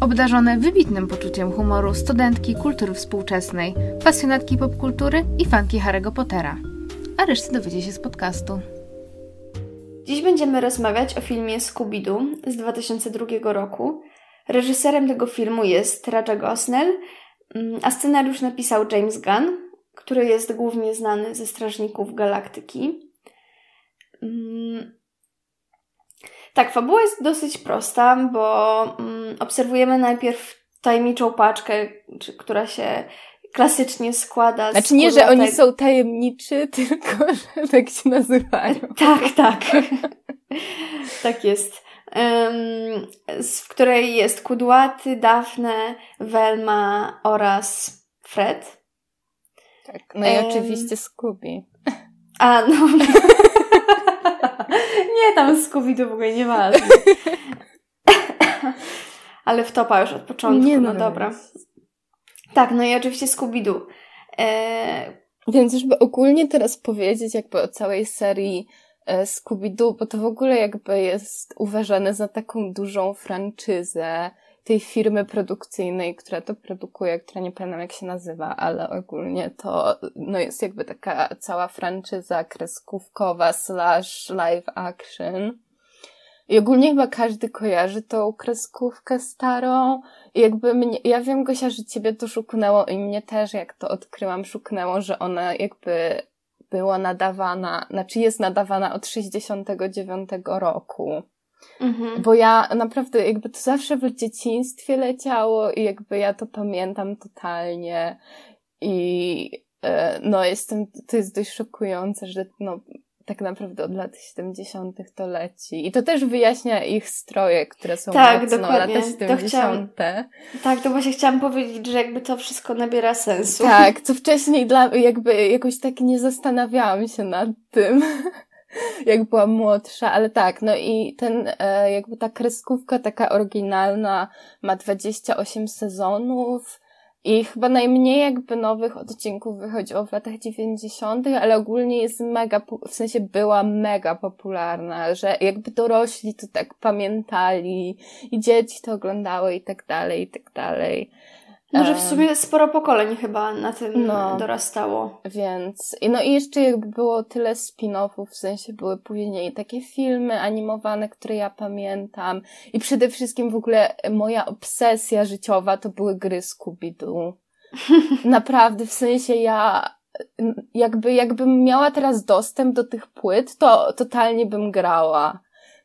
Obdarzone wybitnym poczuciem humoru studentki kultury współczesnej, pasjonatki popkultury i fanki Harry'ego Pottera. A resztę dowiecie się z podcastu. Dziś będziemy rozmawiać o filmie Scooby-Doo z 2002 roku. Reżyserem tego filmu jest Raja Gosnell, mm, a scenariusz napisał James Gunn, który jest głównie znany ze Strażników Galaktyki. Tak, fabuła jest dosyć prosta, bo mm, obserwujemy najpierw tajemniczą paczkę, która się klasycznie składa Znaczy nie, że oni są tajemniczy, tylko że tak się nazywają. Tak, tak. tak jest. Um, w której jest Kudłaty, Dafne, Velma oraz Fred. Tak, no i um, oczywiście Scooby. A, no. Nie, tam Scooby to w ogóle nie ma. Ale wtopa już od początku, nie, no, no dobra. Tak, no i oczywiście Scooby-Doo. E... Więc żeby ogólnie teraz powiedzieć jakby o całej serii e, Scooby-Doo, bo to w ogóle jakby jest uważane za taką dużą franczyzę tej firmy produkcyjnej, która to produkuje, która nie pamiętam jak się nazywa, ale ogólnie to no jest jakby taka cała franczyza kreskówkowa slash live action. I ogólnie chyba każdy kojarzy tą kreskówkę starą. I jakby mnie, ja wiem Gosia, że ciebie to szuknęło i mnie też, jak to odkryłam, szuknęło, że ona jakby była nadawana, znaczy jest nadawana od 69 roku. Mhm. Bo ja naprawdę jakby to zawsze w dzieciństwie leciało i jakby ja to pamiętam totalnie. I e, no jestem, to jest dość szokujące, że no tak naprawdę od lat 70. to leci. I to też wyjaśnia ich stroje, które są tak, mocno dokładnie. lata 70. To chciałam, tak, to właśnie chciałam powiedzieć, że jakby to wszystko nabiera sensu. Tak, co wcześniej dla, jakby jakoś tak nie zastanawiałam się nad tym. jak byłam młodsza, ale tak, no i ten, e, jakby ta kreskówka taka oryginalna ma 28 sezonów i chyba najmniej jakby nowych odcinków wychodziło w latach 90., ale ogólnie jest mega, w sensie była mega popularna, że jakby dorośli to tak pamiętali i dzieci to oglądały i tak dalej, i tak dalej. Może w sumie sporo pokoleń chyba na tym no, dorastało. Więc, no i jeszcze jakby było tyle spin-offów, w sensie były później takie filmy animowane, które ja pamiętam. I przede wszystkim w ogóle moja obsesja życiowa to były gry Scooby-Doo. Naprawdę, w sensie ja jakby, jakbym miała teraz dostęp do tych płyt, to totalnie bym grała.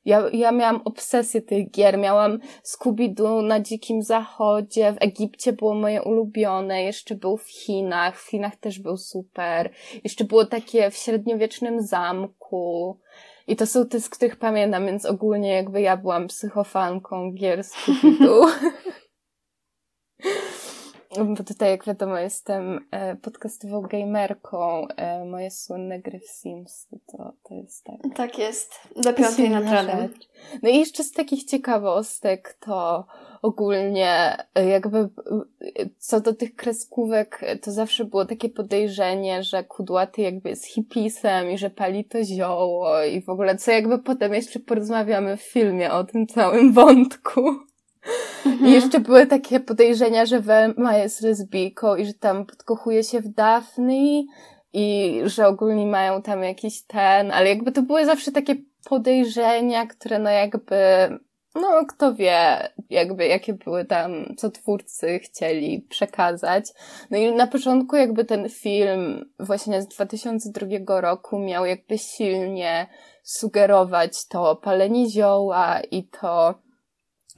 Ja, ja miałam obsesję tych gier. Miałam Scooby-Doo na Dzikim Zachodzie, w Egipcie było moje ulubione, jeszcze był w Chinach, w Chinach też był super. Jeszcze było takie w średniowiecznym zamku. I to są te, z których pamiętam, więc ogólnie jakby ja byłam psychofanką gier Scooby-Doo. Bo tutaj, jak wiadomo, jestem e, podcastową gamerką. E, moje słynne gry w Sims to, to jest tak. Tak jest. Do piątej nad ranem. No i jeszcze z takich ciekawostek to ogólnie e, jakby co do tych kreskówek, to zawsze było takie podejrzenie, że kudłaty jakby jest hipisem i że pali to zioło i w ogóle co jakby potem jeszcze porozmawiamy w filmie o tym całym wątku. Mhm. I jeszcze były takie podejrzenia, że Velma jest lesbijką i że tam podkochuje się w Daphne i że ogólnie mają tam jakiś ten, ale jakby to były zawsze takie podejrzenia, które no jakby, no kto wie, jakby jakie były tam, co twórcy chcieli przekazać. No i na początku jakby ten film właśnie z 2002 roku miał jakby silnie sugerować to palenie zioła i to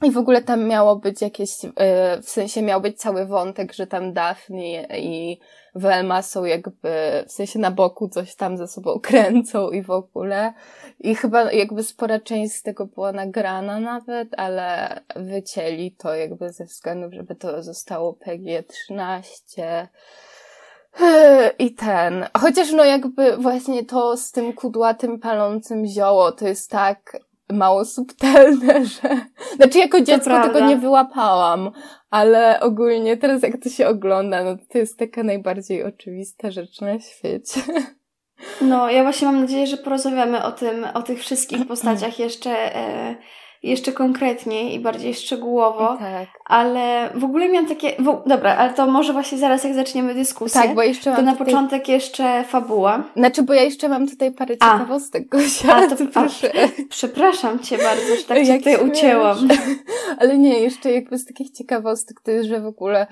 i w ogóle tam miało być jakieś, e, w sensie miał być cały wątek, że tam Daphne i Velma są jakby, w sensie na boku coś tam ze sobą kręcą i w ogóle. I chyba jakby spora część z tego była nagrana nawet, ale wycięli to jakby ze względu, żeby to zostało PG-13. I ten. Chociaż no jakby właśnie to z tym kudłatym palącym zioło to jest tak mało subtelne, że... Znaczy jako dziecko tego nie wyłapałam, ale ogólnie teraz jak to się ogląda, no to jest taka najbardziej oczywista rzecz na świecie. No, ja właśnie mam nadzieję, że porozmawiamy o tym, o tych wszystkich postaciach jeszcze e, jeszcze konkretniej i bardziej szczegółowo. Tak. Ale w ogóle miałam takie. W, dobra, ale to może właśnie zaraz jak zaczniemy dyskusję. Tak, bo jeszcze mam To na tutaj... początek jeszcze fabuła. Znaczy, bo ja jeszcze mam tutaj parę ciekawostek, Gosia. A, to proszę. przepraszam cię bardzo, że tak cię tutaj ucięłam. Ale nie, jeszcze jakby z takich ciekawostek to jest, że w ogóle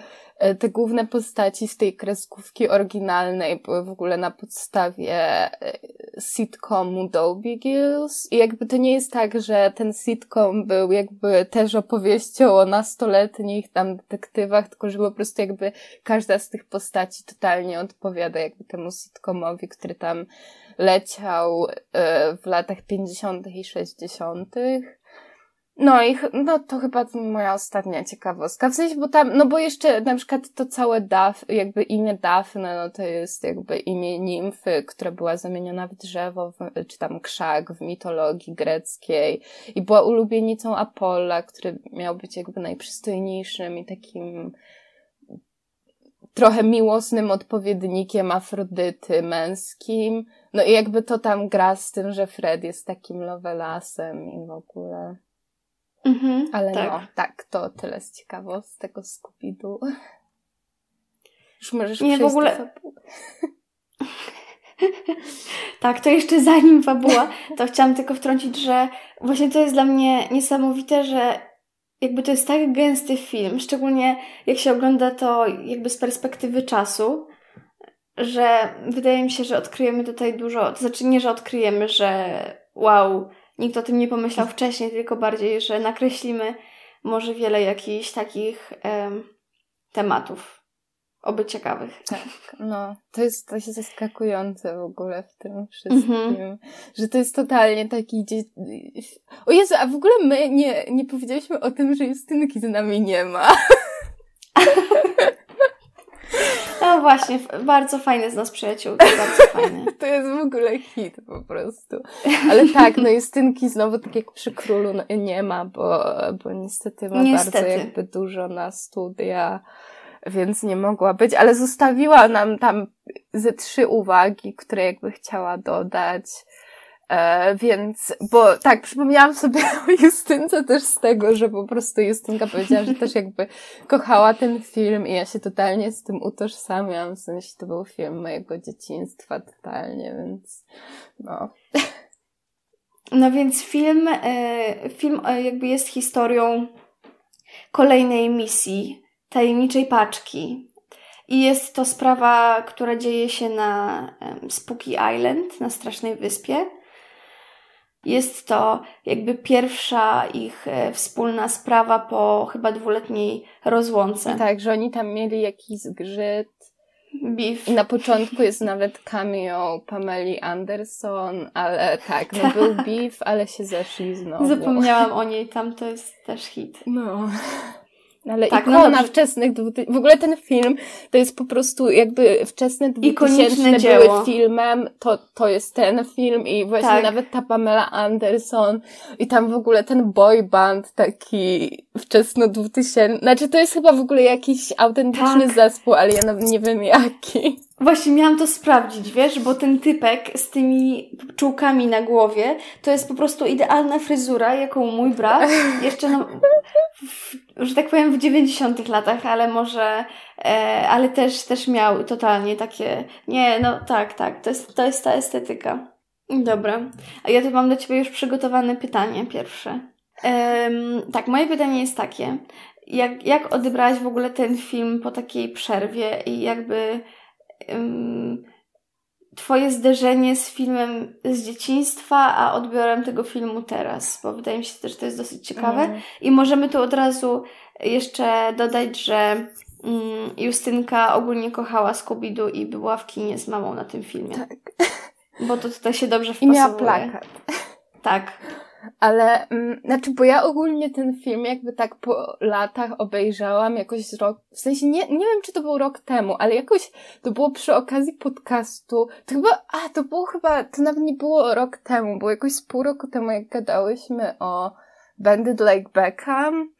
te główne postaci z tej kreskówki oryginalnej były w ogóle na podstawie e, sitcomu Dolby Girls. I jakby to nie jest tak, że ten sitcom był jakby też opowieścią o nastoletnich tam detektywach, tylko że po prostu jakby każda z tych postaci totalnie odpowiada jakby temu sitcomowi, który tam leciał e, w latach 50. i 60. No i no to chyba moja ostatnia ciekawostka. W sensie, bo tam, no bo jeszcze na przykład to całe Daf, jakby imię Dafne, no to jest jakby imię nimfy, która była zamieniona w drzewo, w, czy tam krzak w mitologii greckiej i była ulubienicą Apolla, który miał być jakby najprzystojniejszym i takim trochę miłosnym odpowiednikiem Afrodyty męskim. No i jakby to tam gra z tym, że Fred jest takim lovelasem i w ogóle. Mhm, Ale tak. no, tak, to tyle z ciekawostek o Scooby-Doo. Już możesz Nie, w ogóle... tak, to jeszcze zanim fabuła, to chciałam tylko wtrącić, że właśnie to jest dla mnie niesamowite, że jakby to jest tak gęsty film, szczególnie jak się ogląda to jakby z perspektywy czasu, że wydaje mi się, że odkryjemy tutaj dużo, to znaczy nie, że odkryjemy, że wow, nikt o tym nie pomyślał wcześniej, tylko bardziej, że nakreślimy może wiele jakichś takich em, tematów. Oby ciekawych. Tak, no. To jest, to jest zaskakujące w ogóle w tym wszystkim. Mm-hmm. Że to jest totalnie taki... O Jezu, a w ogóle my nie, nie powiedzieliśmy o tym, że Justynki z nami nie ma. No właśnie, bardzo fajny z nas przyjaciół, bardzo fajny. To jest w ogóle hit po prostu. Ale tak, no Justynki znowu tak jak przy Królu no, nie ma, bo, bo niestety ma niestety. bardzo jakby dużo na studia, więc nie mogła być, ale zostawiła nam tam ze trzy uwagi, które jakby chciała dodać. E, więc, bo tak, przypomniałam sobie o Justynce też z tego, że po prostu Justynka powiedziała, że też jakby kochała ten film i ja się totalnie z tym utożsamiam, w sensie to był film mojego dzieciństwa totalnie, więc no. No więc film, e, film e, jakby jest historią kolejnej misji, tajemniczej paczki. I jest to sprawa, która dzieje się na Spooky Island, na Strasznej Wyspie. Jest to jakby pierwsza ich e, wspólna sprawa po chyba dwuletniej rozłące. Tak, że oni tam mieli jakiś zgrzyt. Beef. I na początku jest nawet cameo Pameli Anderson, ale tak, no tak. był beef, ale się zeszli znowu. Zapomniałam o niej, tam to jest też hit. No. Ale tak, ikona no wczesnych, w ogóle ten film to jest po prostu jakby wczesne dwutysięczne były filmem, to, to jest ten film i właśnie tak. nawet ta Pamela Anderson i tam w ogóle ten boy band taki wczesno dwutysięczny, znaczy to jest chyba w ogóle jakiś autentyczny tak. zespół, ale ja nie wiem jaki. Właśnie miałam to sprawdzić, wiesz, bo ten typek z tymi czułkami na głowie to jest po prostu idealna fryzura, jaką mój brat jeszcze, no, w, że tak powiem, w 90 latach, ale może, e, ale też, też miał totalnie takie, nie, no tak, tak, to jest, to jest ta estetyka. Dobra, a ja tu mam do Ciebie już przygotowane pytanie pierwsze. Um, tak, moje pytanie jest takie, jak, jak odebrałaś w ogóle ten film po takiej przerwie i jakby Twoje zderzenie z filmem z dzieciństwa, a odbiorem tego filmu teraz, bo wydaje mi się też, że to jest dosyć ciekawe. Mm. I możemy tu od razu jeszcze dodać, że mm, Justynka ogólnie kochała Scooby-Doo i była w kinie z mamą na tym filmie. Tak. Bo to tutaj się dobrze wpasowuje. I miała plakat. Tak. Ale, mm, znaczy, bo ja ogólnie ten film jakby tak po latach obejrzałam jakoś z rok, w sensie nie, nie wiem, czy to był rok temu, ale jakoś to było przy okazji podcastu, to chyba, a, to było chyba, to nawet nie było rok temu, było jakoś z pół roku temu, jak gadałyśmy o Bandit Like Beckham.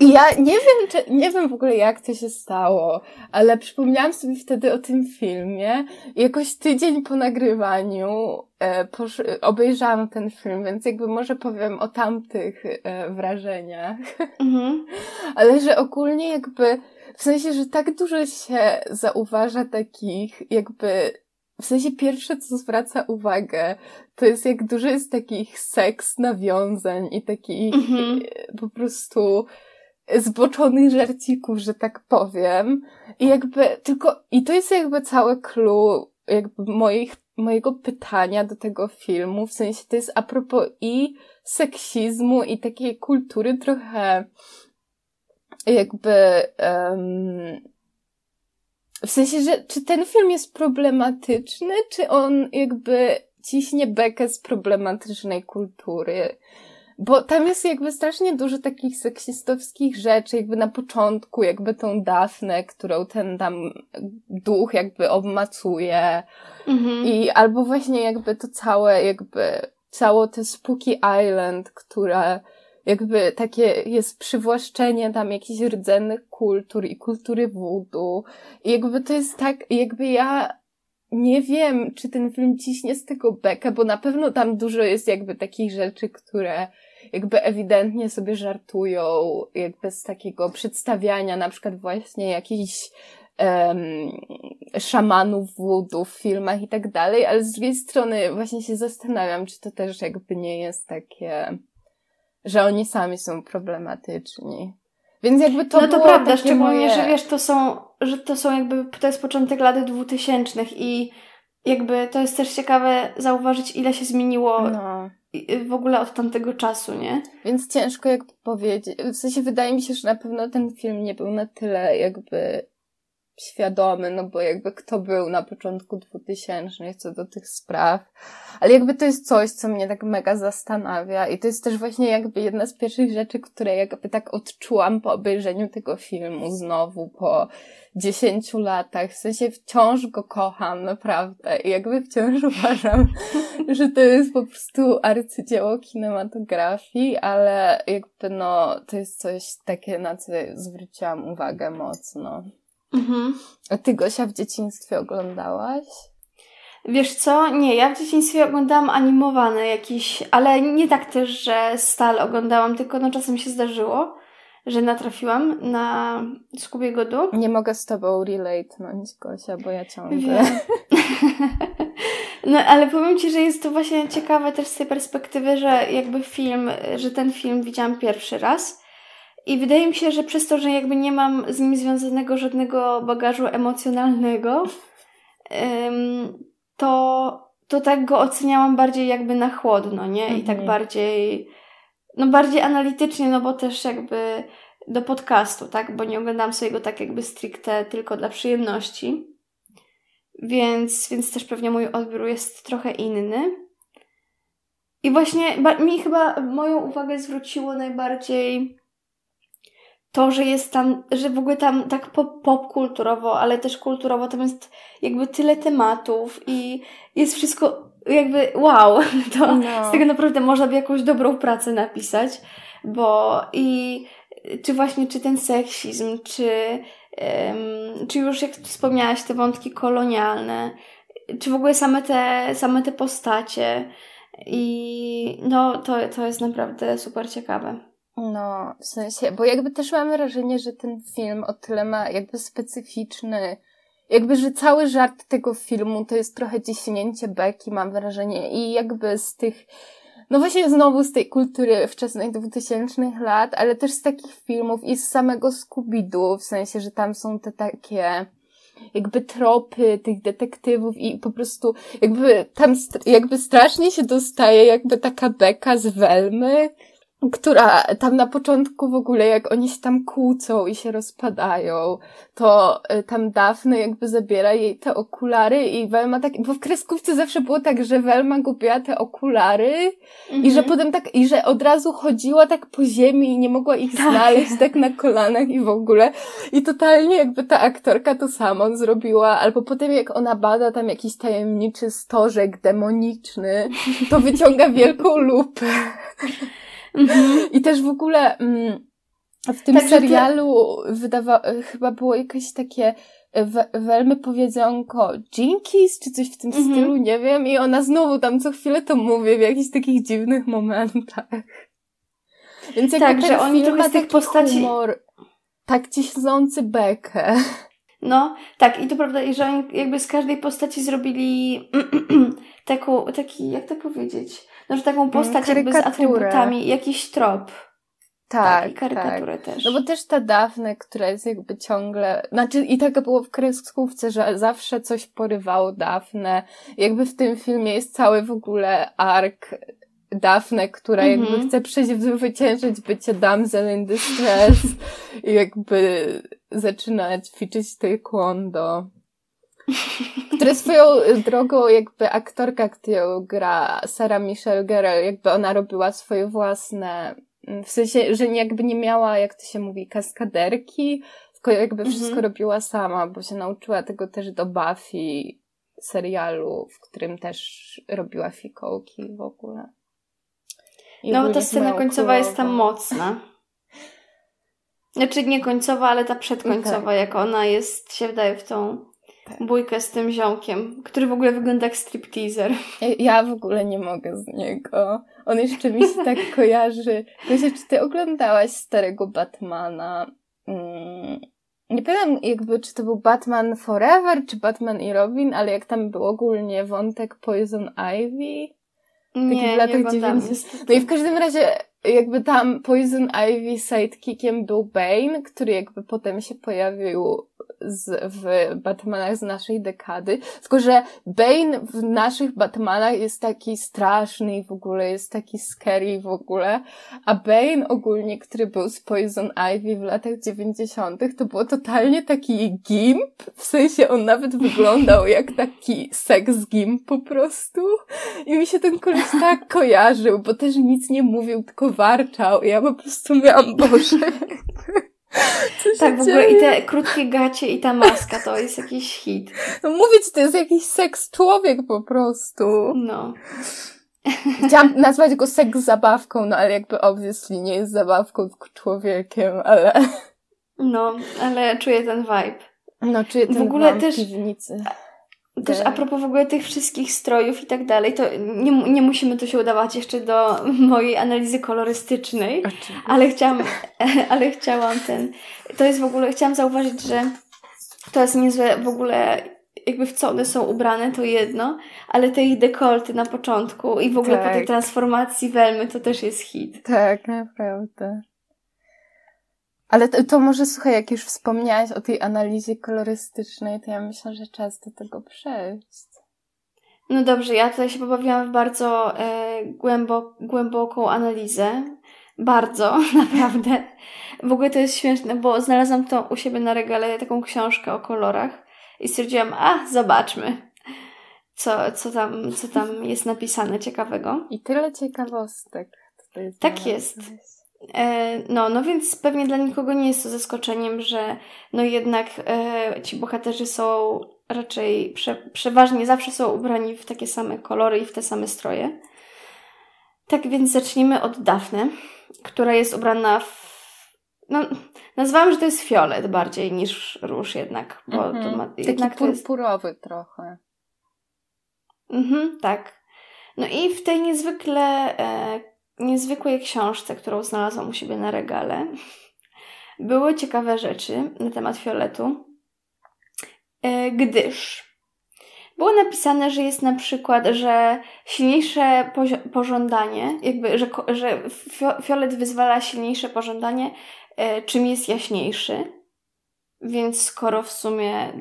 I ja nie wiem, czy, nie wiem w ogóle jak to się stało, ale przypomniałam sobie wtedy o tym filmie i jakoś tydzień po nagrywaniu e, posz, obejrzałam ten film, więc jakby może powiem o tamtych e, wrażeniach. Mhm. ale że ogólnie jakby, w sensie, że tak dużo się zauważa takich jakby w sensie pierwsze, co zwraca uwagę, to jest jak dużo jest takich seks nawiązań i takich mm-hmm. po prostu zboczonych żarcików, że tak powiem. I jakby tylko, i to jest jakby całe clue jakby moich, mojego pytania do tego filmu, w sensie to jest a propos i seksizmu i takiej kultury trochę jakby um, w sensie, że czy ten film jest problematyczny, czy on jakby ciśnie bekę z problematycznej kultury? Bo tam jest jakby strasznie dużo takich seksistowskich rzeczy, jakby na początku, jakby tą Dafnę, którą ten tam duch jakby obmacuje. Mhm. I albo właśnie jakby to całe, jakby całe te Spooky Island, które jakby takie jest przywłaszczenie tam jakichś rdzennych kultur i kultury voodoo. I jakby to jest tak, jakby ja nie wiem, czy ten film ciśnie z tego bekę, bo na pewno tam dużo jest jakby takich rzeczy, które jakby ewidentnie sobie żartują, jakby z takiego przedstawiania na przykład właśnie jakichś um, szamanów voodoo w filmach i tak dalej, ale z drugiej strony właśnie się zastanawiam, czy to też jakby nie jest takie że oni sami są problematyczni. Więc jakby to No to prawda, szczególnie, moje... że wiesz, to są, że to są jakby, to jest początek lat dwutysięcznych i jakby to jest też ciekawe zauważyć, ile się zmieniło no. w ogóle od tamtego czasu, nie? Więc ciężko jakby powiedzieć. W sensie wydaje mi się, że na pewno ten film nie był na tyle jakby świadomy, no bo jakby kto był na początku 2000 co do tych spraw. Ale jakby to jest coś, co mnie tak mega zastanawia i to jest też właśnie jakby jedna z pierwszych rzeczy, które jakby tak odczułam po obejrzeniu tego filmu znowu po 10 latach. W sensie wciąż go kocham, naprawdę. I jakby wciąż uważam, że to jest po prostu arcydzieło kinematografii, ale jakby no, to jest coś takie, na co zwróciłam uwagę mocno. Mhm. A ty Gosia w dzieciństwie oglądałaś? Wiesz co? Nie, ja w dzieciństwie oglądałam animowane jakieś, ale nie tak też, że stal oglądałam, tylko no czasem się zdarzyło, że natrafiłam na Scooby Doo. Nie mogę z tobą relate'nąć, Gosia, bo ja ciągle. no ale powiem ci, że jest to właśnie ciekawe też z tej perspektywy, że jakby film, że ten film widziałam pierwszy raz i wydaje mi się, że przez to, że jakby nie mam z nim związanego żadnego bagażu emocjonalnego, to, to tak go oceniałam bardziej jakby na chłodno, nie? I tak mhm. bardziej, no bardziej analitycznie, no bo też jakby do podcastu, tak? Bo nie oglądam sobie go tak jakby stricte tylko dla przyjemności. Więc, więc też pewnie mój odbiór jest trochę inny. I właśnie mi chyba moją uwagę zwróciło najbardziej to, że jest tam, że w ogóle tam tak pop, pop kulturowo, ale też kulturowo tam jest jakby tyle tematów i jest wszystko jakby wow, to no. z tego naprawdę można by jakąś dobrą pracę napisać, bo i czy właśnie, czy ten seksizm, czy, um, czy już jak wspomniałaś, te wątki kolonialne, czy w ogóle same te, same te postacie i no to, to jest naprawdę super ciekawe. No, w sensie, bo jakby też mam wrażenie, że ten film o tyle ma jakby specyficzny, jakby, że cały żart tego filmu to jest trochę ciśnięcie beki, mam wrażenie, i jakby z tych, no właśnie znowu z tej kultury wczesnych dwutysięcznych lat, ale też z takich filmów i z samego Scooby-Doo, w sensie, że tam są te takie, jakby tropy tych detektywów i po prostu jakby tam jakby strasznie się dostaje jakby taka beka z Welmy, która tam na początku w ogóle, jak oni się tam kłócą i się rozpadają, to y, tam Daphne jakby zabiera jej te okulary i Velma tak, bo w kreskówce zawsze było tak, że Velma gubiła te okulary i że Mhm. potem tak, i że od razu chodziła tak po ziemi i nie mogła ich Tak. znaleźć tak na kolanach i w ogóle. I totalnie jakby ta aktorka to samo zrobiła, albo potem jak ona bada tam jakiś tajemniczy stożek demoniczny, to wyciąga wielką lupę. Mhm. I też w ogóle mm, w tym ty- serialu wydawa- chyba było jakieś takie e, we- welmy powiedzonko Jinkies, czy coś w tym Mhm. stylu, nie wiem. I ona znowu tam co chwilę to mówi w jakichś takich dziwnych momentach. Więc jakby Tak, że oni trochę z tych postaci- humor tak cisnący bekę. No, tak, i to prawda, i że oni jakby z każdej postaci zrobili taką, taki, jak to powiedzieć, no, że taką postać jakby z atrybutami, jakiś trop. Tak, i karykaturę też. No bo też ta Dafne, która jest jakby ciągle, znaczy i tak było w kreskówce, że zawsze coś porywało Dafne. Jakby w tym filmie jest cały w ogóle ark Dafne, która Mhm. jakby chce przezwyciężyć bycie damsel in distress i jakby zaczyna ćwiczyć taekwondo. Które swoją drogą jakby aktorka, którą gra Sarah Michelle Gellar, jakby ona robiła swoje własne w sensie, że jakby nie miała, jak to się mówi, kaskaderki, tylko jakby Mhm. wszystko robiła sama, bo się nauczyła tego też do Buffy serialu, w którym też robiła fikołki w ogóle. I No, ogólnie ta scena końcowa jest tam mocna. Znaczy nie końcowa, ale ta przedkońcowa, Tak. jak ona jest, się wdaje w tą. Bójkę z tym ziomkiem, który w ogóle wygląda jak stripteaser. Ja- w ogóle nie mogę z niego. On jeszcze mi się tak kojarzy. Wiecie, czy ty oglądałaś starego Batmana? Mm, nie pamiętam jakby, czy to był Batman Forever, czy Batman i Robin, ale jak tam był ogólnie wątek Poison Ivy. Nie, w latach oglądam 90. niestety. No i w każdym razie jakby tam Poison Ivy sidekickiem był Bane, który jakby potem się pojawił z, w Batmanach z naszej dekady. Tylko, że Bane w naszych Batmanach jest taki straszny i w ogóle jest taki scary w ogóle, a Bane ogólnie, który był z Poison Ivy w latach 90., to było totalnie taki gimp, w sensie on nawet wyglądał jak taki sex gimp po prostu. I mi się ten koleś tak kojarzył, bo też nic nie mówił, tylko warczał. I ja po prostu miałam, Boże. Tak, w ogóle i te krótkie gacie i ta maska to jest jakiś hit. No mówię ci, to jest jakiś seks człowiek po prostu. No. Chciałam nazwać go seks zabawką, no ale jakby obviously nie jest zabawką, tylko człowiekiem, ale... No, ale czuję ten vibe. No czuję ten W ogóle też- w piwnicy. Też Tak. a propos w ogóle tych wszystkich strojów i tak dalej, to nie, nie musimy tu się udawać jeszcze do mojej analizy kolorystycznej, Oczywiście. ale chciałam, ale chciałam ten, to jest w ogóle, chciałam zauważyć, że to jest niezłe w ogóle, jakby w co one są ubrane, to jedno, ale te ich dekolty na początku i w ogóle po tej Tak. transformacji Welmy to też jest hit. Tak, naprawdę. Ale to, to może słuchaj, jak już wspomniałaś o tej analizie kolorystycznej, to ja myślę, że czas do tego przejść. No dobrze, ja tutaj się pobawiłam w bardzo e, głębo, głęboką analizę. Bardzo, naprawdę. W ogóle to jest śmieszne, bo znalazłam to u siebie na regale, taką książkę o kolorach i stwierdziłam, a zobaczmy, co, co, tam, co tam jest napisane ciekawego. I tyle ciekawostek. tutaj Tak jest. E, no, no więc pewnie dla nikogo nie jest to zaskoczeniem, że no jednak e, ci bohaterzy są raczej prze, przeważnie zawsze są ubrani w takie same kolory i w te same stroje. Tak więc zacznijmy od Dafne, która jest ubrana w. No, nazwałam, że to jest fiolet bardziej niż róż jednak, bo to Mhm. ma, Taki jednak to jest purpurowy trochę. Mhm, tak. No i w tej niezwykle, e, niezwykłej książce, którą znalazłam u siebie na regale, były ciekawe rzeczy na temat fioletu, e, gdyż było napisane, że jest na przykład, że silniejsze pożądanie, jakby, że, że fio- fiolet wyzwala silniejsze pożądanie, e, czym jest jaśniejszy. Więc skoro w sumie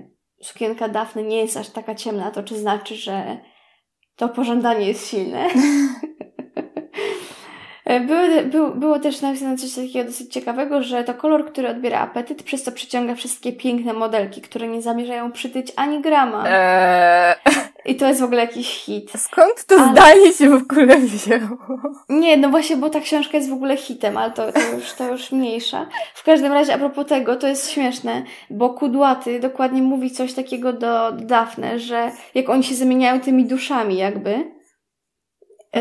sukienka Dafny nie jest aż taka ciemna, to czy znaczy, że to pożądanie jest silne? E, były, był, było też napisane coś takiego dosyć ciekawego, że to kolor, który odbiera apetyt, przez to przyciąga wszystkie piękne modelki, które nie zamierzają przytyć ani grama. Eee. I to jest w ogóle jakiś hit. Skąd to ale... zdanie się w ogóle wzięło? Nie, no właśnie, bo ta książka jest w ogóle hitem, ale to, to, już, to już mniejsza. W każdym razie, a propos tego, to jest śmieszne, bo Kudłaty dokładnie mówi coś takiego do Dafne, że jak oni się zamieniają tymi duszami jakby,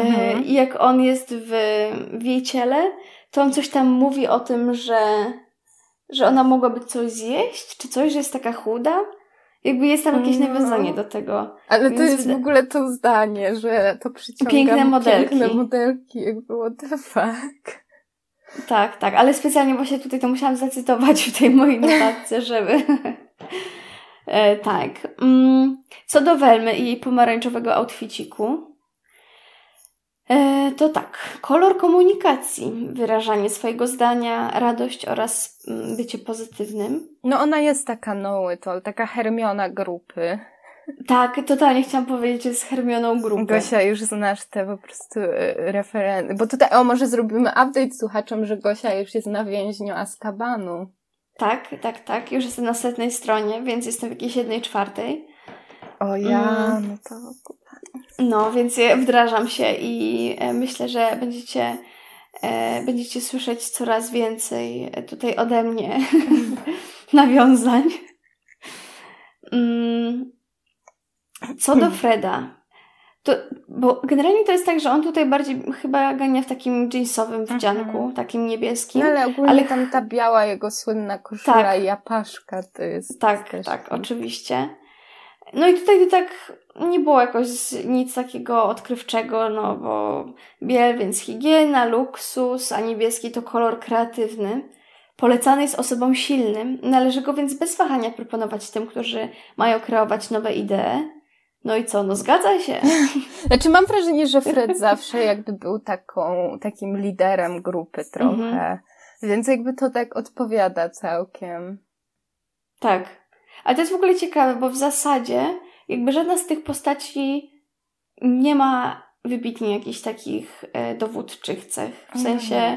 mhm. i jak on jest w, w jej ciele, to on coś tam mówi o tym, że, że ona mogłaby coś zjeść, czy coś, że jest taka chuda. Jakby jest tam jakieś no. nawiązanie do tego. Ale to jest w ogóle to zdanie, że to przyciąga piękne modelki. Piękne modelki, jakby what the fuck. Tak, tak, ale specjalnie właśnie tutaj to musiałam zacytować w tej mojej notatce, żeby... e, tak. Mm, co do Welmy i jej pomarańczowego outficiku, E, to tak, kolor komunikacji, wyrażanie swojego zdania, radość oraz mm, bycie pozytywnym. No ona jest taka noły, to taka Hermiona grupy. Tak, totalnie chciałam powiedzieć, że jest Hermioną grupy. Gosia, już znasz te po prostu e, referencje. Bo tutaj, o, może zrobimy update słuchaczom, że Gosia już jest na więźniu Azkabanu. Tak, tak, tak. Już jestem na setnej stronie, więc jestem w jakiejś jednej czwartej. O ja, mm. no to no, więc wdrażam się i e, myślę, że będziecie, e, będziecie słyszeć coraz więcej tutaj ode mnie nawiązań. Mm, co do hmm. Freda, to, bo generalnie to jest tak, że on tutaj bardziej chyba gania w takim jeansowym wdzianku, -hmm. takim niebieskim. No ale ogólnie ale tam ta biała jego słynna koszula tak, i japaszka to jest... Tak, tak, oczywiście. No i tutaj to tak nie było jakoś nic takiego odkrywczego, no bo biel, więc higiena, luksus, a niebieski to kolor kreatywny. Polecany jest osobom silnym, należy go więc bez wahania proponować tym, którzy mają kreować nowe idee. No i co, no zgadza się. Znaczy mam wrażenie, że Fred zawsze jakby był taką, takim liderem grupy trochę, mhm. więc jakby to tak odpowiada całkiem. Tak. Ale to jest w ogóle ciekawe, bo w zasadzie jakby żadna z tych postaci nie ma wybitnie jakichś takich e, dowódczych cech. W sensie.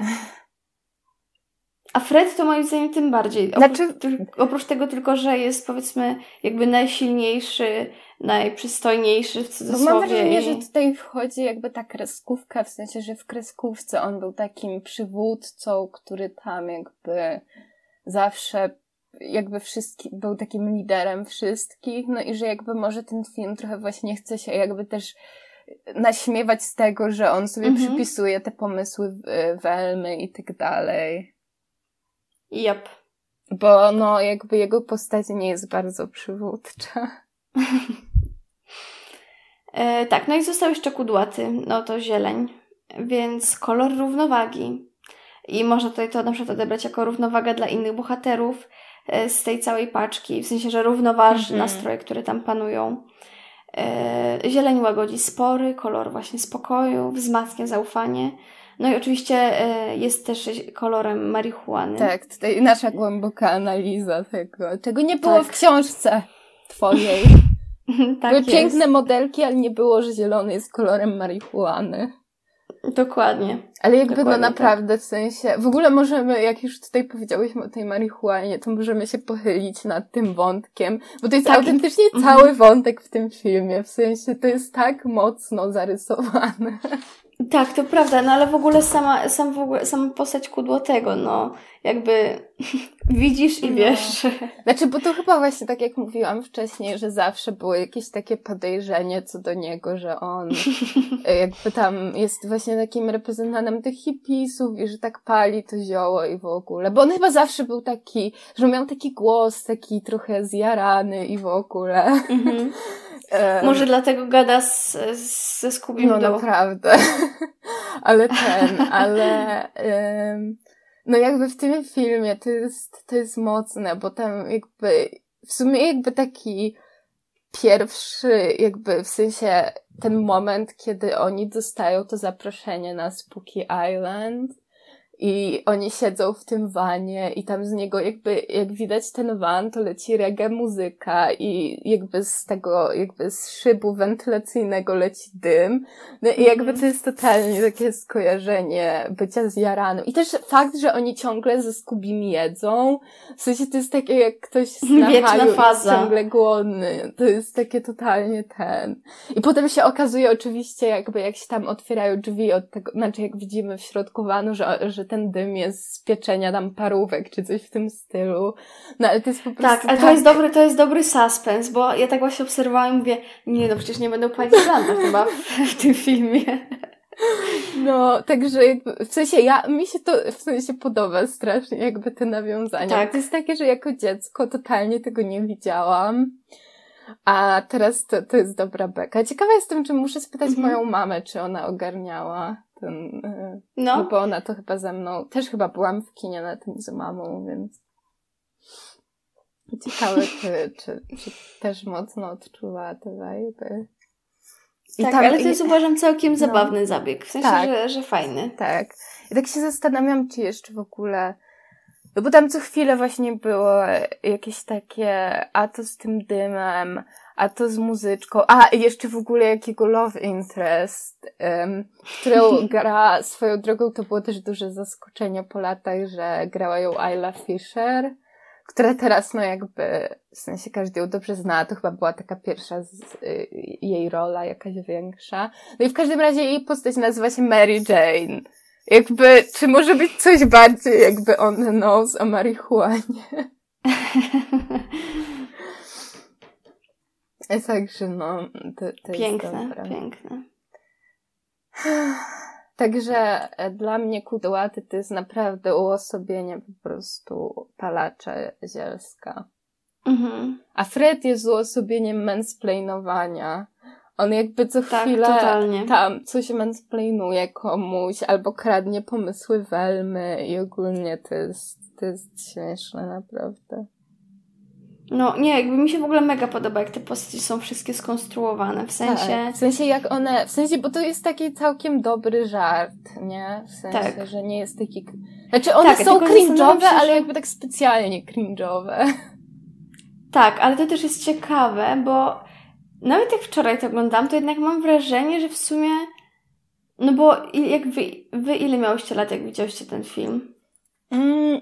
A Fred to moim zdaniem tym bardziej. Oprócz, znaczy... oprócz tego tylko, że jest powiedzmy jakby najsilniejszy, najprzystojniejszy w cudzysłowie. Bo mam wrażenie, że tutaj wchodzi jakby ta kreskówka, w sensie, że w kreskówce on był takim przywódcą, który tam jakby zawsze jakby wszystki, był takim liderem wszystkich, no i że jakby może ten film trochę właśnie chce się jakby też naśmiewać z tego, że on sobie mhm. przypisuje te pomysły Welmy i tak dalej. Yep. Bo no jakby jego postać nie jest bardzo przywódcza. e, tak, no i został jeszcze kudłaty, no to zieleń, więc kolor równowagi. I można tutaj to na przykład odebrać jako równowaga dla innych bohaterów, z tej całej paczki, w sensie, że równoważy mhm. nastroje, które tam panują. E, zieleń łagodzi spory, kolor właśnie spokoju, wzmacnia zaufanie. No i oczywiście e, jest też kolorem marihuany. Tak, tutaj nasza głęboka analiza tego. Tego nie było tak. w książce twojej. tak Były jest. piękne modelki, ale nie było, że zielony jest kolorem marihuany. Dokładnie. Ale jakby no Dokładnie no naprawdę, tak. w sensie, w ogóle możemy, jak już tutaj powiedziałyśmy o tej marihuanie, to możemy się pochylić nad tym wątkiem, bo to jest tak. autentycznie mhm. cały wątek w tym filmie, w sensie to jest tak mocno zarysowane. Tak, to prawda, no ale w ogóle sama, sam w ogóle, sama postać Kudłotego, no, jakby widzisz i no. wiesz. No. Znaczy, bo to chyba właśnie tak jak mówiłam wcześniej, że zawsze było jakieś takie podejrzenie co do niego, że on jakby tam jest właśnie takim reprezentantem tych hipisów i że tak pali to zioło i w ogóle. Bo on chyba zawsze był taki, że miał taki głos, taki trochę zjarany i w ogóle. Mhm. Może dlatego gada z, z, ze Scooby No naprawdę. ale ten, ale um, no jakby w tym filmie to jest, to jest mocne, bo tam jakby w sumie jakby taki pierwszy, jakby w sensie ten moment, kiedy oni dostają to zaproszenie na Spooky Island i oni siedzą w tym wanie i tam z niego jakby, jak widać ten van, to leci reggae muzyka i jakby z tego, jakby z szybu wentylacyjnego leci dym. No i jakby to jest totalnie takie skojarzenie bycia zjaranym. I też fakt, że oni ciągle ze Skubim jedzą. W sensie to jest takie, jak ktoś na jest ciągle głodny. To jest takie totalnie ten. I potem się okazuje oczywiście jakby jak się tam otwierają drzwi od tego, znaczy jak widzimy w środku wanu, że, że ten dym jest z pieczenia tam parówek, czy coś w tym stylu. No ale to jest po prostu... Tak, ale tak... to jest dobry, to jest dobry suspens, bo ja tak właśnie obserwowałam i mówię, nie no, przecież nie będą płacić za chyba w, w tym filmie. No, także jakby, w sensie ja, mi się to w sensie podoba strasznie, jakby te nawiązania. Tak. To jest takie, że jako dziecko totalnie tego nie widziałam. A teraz to, to jest dobra beka. Ciekawa jestem, czy muszę spytać mhm. moją mamę, czy ona ogarniała e, no. no bo ona to chyba ze mną, też chyba byłam w kinie na tym z mamą, więc ciekawe, czy, czy, czy też mocno odczuwała te vibe. I tak, tam, ale to jest i, uważam całkiem no, zabawny zabieg, w sensie, tak, że, że fajny. Tak. I tak się zastanawiam, czy jeszcze w ogóle no bo tam co chwilę właśnie było jakieś takie, a to z tym dymem, a to z muzyczką, a jeszcze w ogóle jakiego love interest, um, którą gra swoją drogą, to było też duże zaskoczenie po latach, że grała ją Ayla Fisher, która teraz no jakby, w sensie każdy ją dobrze zna, to chyba była taka pierwsza z, y, jej rola jakaś większa. No i w każdym razie jej postać nazywa się Mary Jane. Jakby, czy może być coś bardziej jakby on knows o marihuanie? Także no, to, to piękne, jest dobre. piękne. Także e, dla mnie kudłaty to jest naprawdę uosobienie po prostu palacza zielska. Mhm. A Fred jest uosobieniem mansplainowania. On jakby co tak, chwilę totalnie. tam coś mansplainuje komuś albo kradnie pomysły Welmy i ogólnie to jest, to jest śmieszne naprawdę. No nie, jakby mi się w ogóle mega podoba, jak te postaci są wszystkie skonstruowane, w sensie... Tak, w sensie jak one, w sensie, bo to jest taki całkiem dobry żart, nie? W sensie, tak. że nie jest taki... Znaczy one tak, są cringe'owe, ale jakby tak specjalnie cringe'owe. Tak, ale to też jest ciekawe, bo nawet jak wczoraj to oglądam, to jednak mam wrażenie, że w sumie. No bo jak wy, wy ile miałyście lat, jak widziałyście ten film? Mm.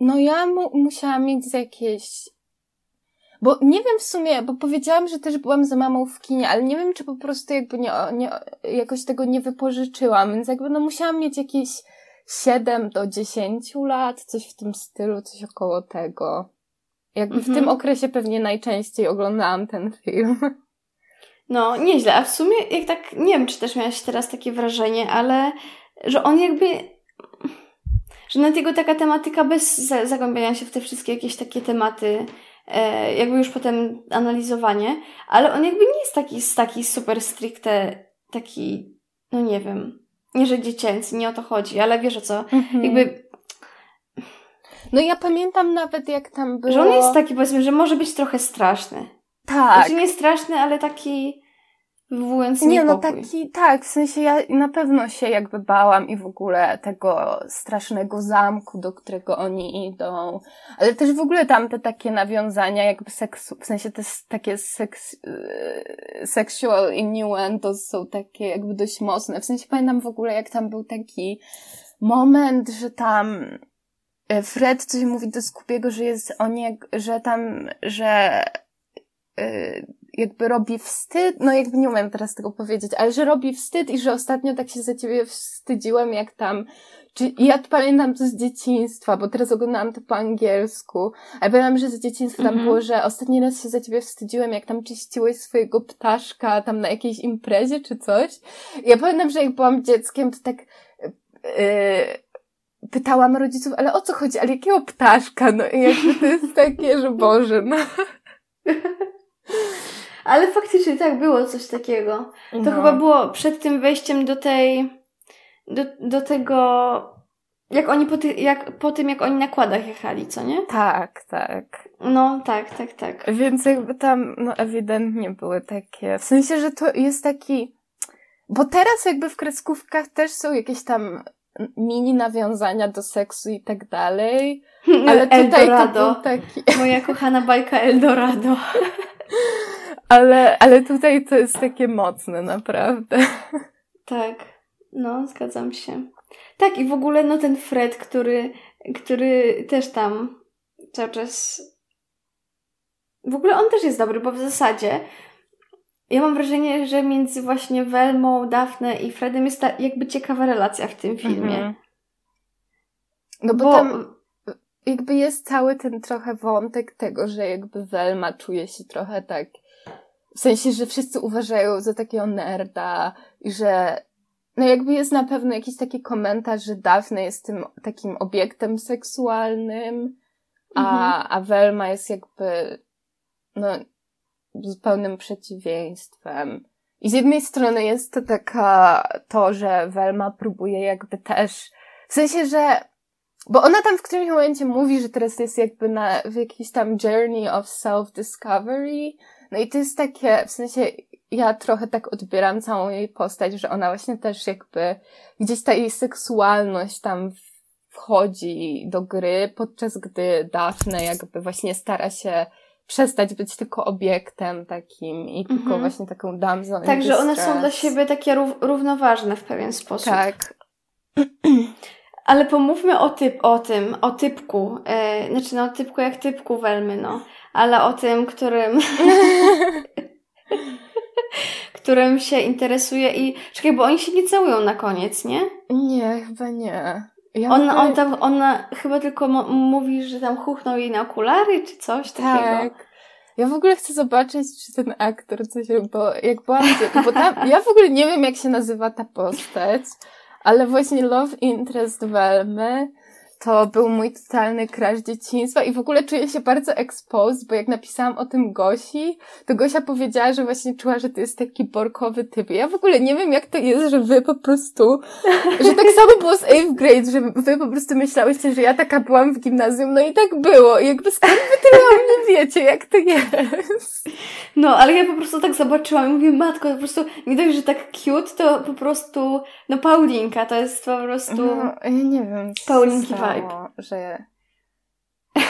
No ja mu musiałam mieć jakieś. Bo nie wiem w sumie, bo powiedziałam, że też byłam za mamą w kinie, ale nie wiem, czy po prostu jakby nie, nie, jakoś tego nie wypożyczyłam, więc jakby no musiałam mieć jakieś 7 do 10 lat, coś w tym stylu, coś około tego. Jakby w tym mhm. okresie pewnie najczęściej oglądałam ten film. No, nieźle. A w sumie, jak tak, nie wiem, czy też miałaś teraz takie wrażenie, ale że on jakby. Że nawet jego taka tematyka bez zagłębiania się w te wszystkie jakieś takie tematy, e, jakby już potem analizowanie, ale on jakby nie jest taki, taki super stricte, taki, no nie wiem, nie że dziecięcy, nie o to chodzi, ale wiesz o co, mhm. jakby no ja pamiętam nawet jak tam było... Że on jest taki, powiedzmy, że może być trochę straszny. Tak. Znaczy nie straszny, ale taki wywołujący Nie, no taki, tak, w sensie ja na pewno się jakby bałam i w ogóle tego strasznego zamku, do którego oni idą, ale też w ogóle tam te takie nawiązania jakby seksu, w sensie te takie seks, yy, sexual innuendos są takie jakby dość mocne, w sensie pamiętam w ogóle jak tam był taki moment, że tam E, Fred coś mówi do Skubiego, że jest on jak, że tam, że yy, jakby robi wstyd, no jakby nie umiem teraz tego powiedzieć, ale że robi wstyd i że ostatnio tak się za ciebie wstydziłem, jak tam, czy, ja pamiętam to z dzieciństwa, bo teraz oglądałam to po angielsku, ale pamiętam, że z dzieciństwa tam mm -hmm. było, że ostatni raz się za ciebie wstydziłem, jak tam czyściłeś swojego ptaszka tam na jakiejś imprezie czy coś. Ja pamiętam, że jak byłam dzieckiem, to tak, yy, pytałam rodziców, ale o co chodzi, ale jakiego ptaszka? No i jakby to jest takie, że Boże, no. Ale faktycznie tak, było coś takiego. To no. chyba było przed tym wejściem do tej, do, do tego, jak oni po, ty, jak, po tym, jak oni na kładach jechali, co nie? Tak, tak. No, tak, tak, tak. Więc jakby tam, no ewidentnie były takie, w sensie, że to jest taki, bo teraz jakby w kreskówkach też są jakieś tam mini nawiązania do seksu i tak dalej. Ale tutaj Eldorado. to taki... Moja kochana bajka Eldorado. ale, ale tutaj to jest takie mocne, naprawdę. Tak, no, zgadzam się. Tak, i w ogóle no ten Fred, który, który też tam cały czas. W ogóle on też jest dobry, bo w zasadzie ja mam wrażenie, że między właśnie Velmą, Daphne i Fredem jest ta jakby ciekawa relacja w tym filmie. Mhm. No bo, bo tam jakby jest cały ten trochę wątek tego, że jakby Velma czuje się trochę tak w sensie, że wszyscy uważają za takiego nerda i że no jakby jest na pewno jakiś taki komentarz, że Daphne jest tym takim obiektem seksualnym, a, mhm. a Velma jest jakby no zupełnym przeciwieństwem. I z jednej strony jest to taka, to, że Velma próbuje jakby też, w sensie, że, bo ona tam w którymś momencie mówi, że teraz jest jakby na, w jakiś tam journey of self-discovery. No i to jest takie, w sensie, ja trochę tak odbieram całą jej postać, że ona właśnie też jakby, gdzieś ta jej seksualność tam wchodzi do gry, podczas gdy Daphne jakby właśnie stara się przestać być tylko obiektem takim i tylko mhm. właśnie taką damsą. Także one są dla siebie takie rów równoważne w pewien sposób. Tak. Ale pomówmy o, typ, o tym, o typku. E, znaczy, no, typku jak typku Welmy, no. Ale o tym, którym. którym się interesuje i. Czekaj, bo oni się nie całują na koniec, nie? Nie, chyba nie. Ja on, on tam, ona chyba tylko mówi, że tam chuchnął jej na okulary, czy coś tak. takiego. Ja w ogóle chcę zobaczyć, czy ten aktor coś, bo jak byłam, bo tam, ja w ogóle nie wiem, jak się nazywa ta postać, ale właśnie Love Interest Velmy to był mój totalny crash dzieciństwa i w ogóle czuję się bardzo exposed, bo jak napisałam o tym Gosi, to Gosia powiedziała, że właśnie czuła, że to jest taki borkowy typ. Ja w ogóle nie wiem, jak to jest, że wy po prostu, że tak samo było z 8th grade, że wy po prostu myślałyście, że ja taka byłam w gimnazjum, no i tak było. I jakby skąd wy tyle o mnie wiecie, jak to jest? No, ale ja po prostu tak zobaczyłam i mówię, matko, po prostu nie dość, że tak cute, to po prostu, no Paulinka, to jest po prostu... No, ja nie wiem. Paulinki vibe. że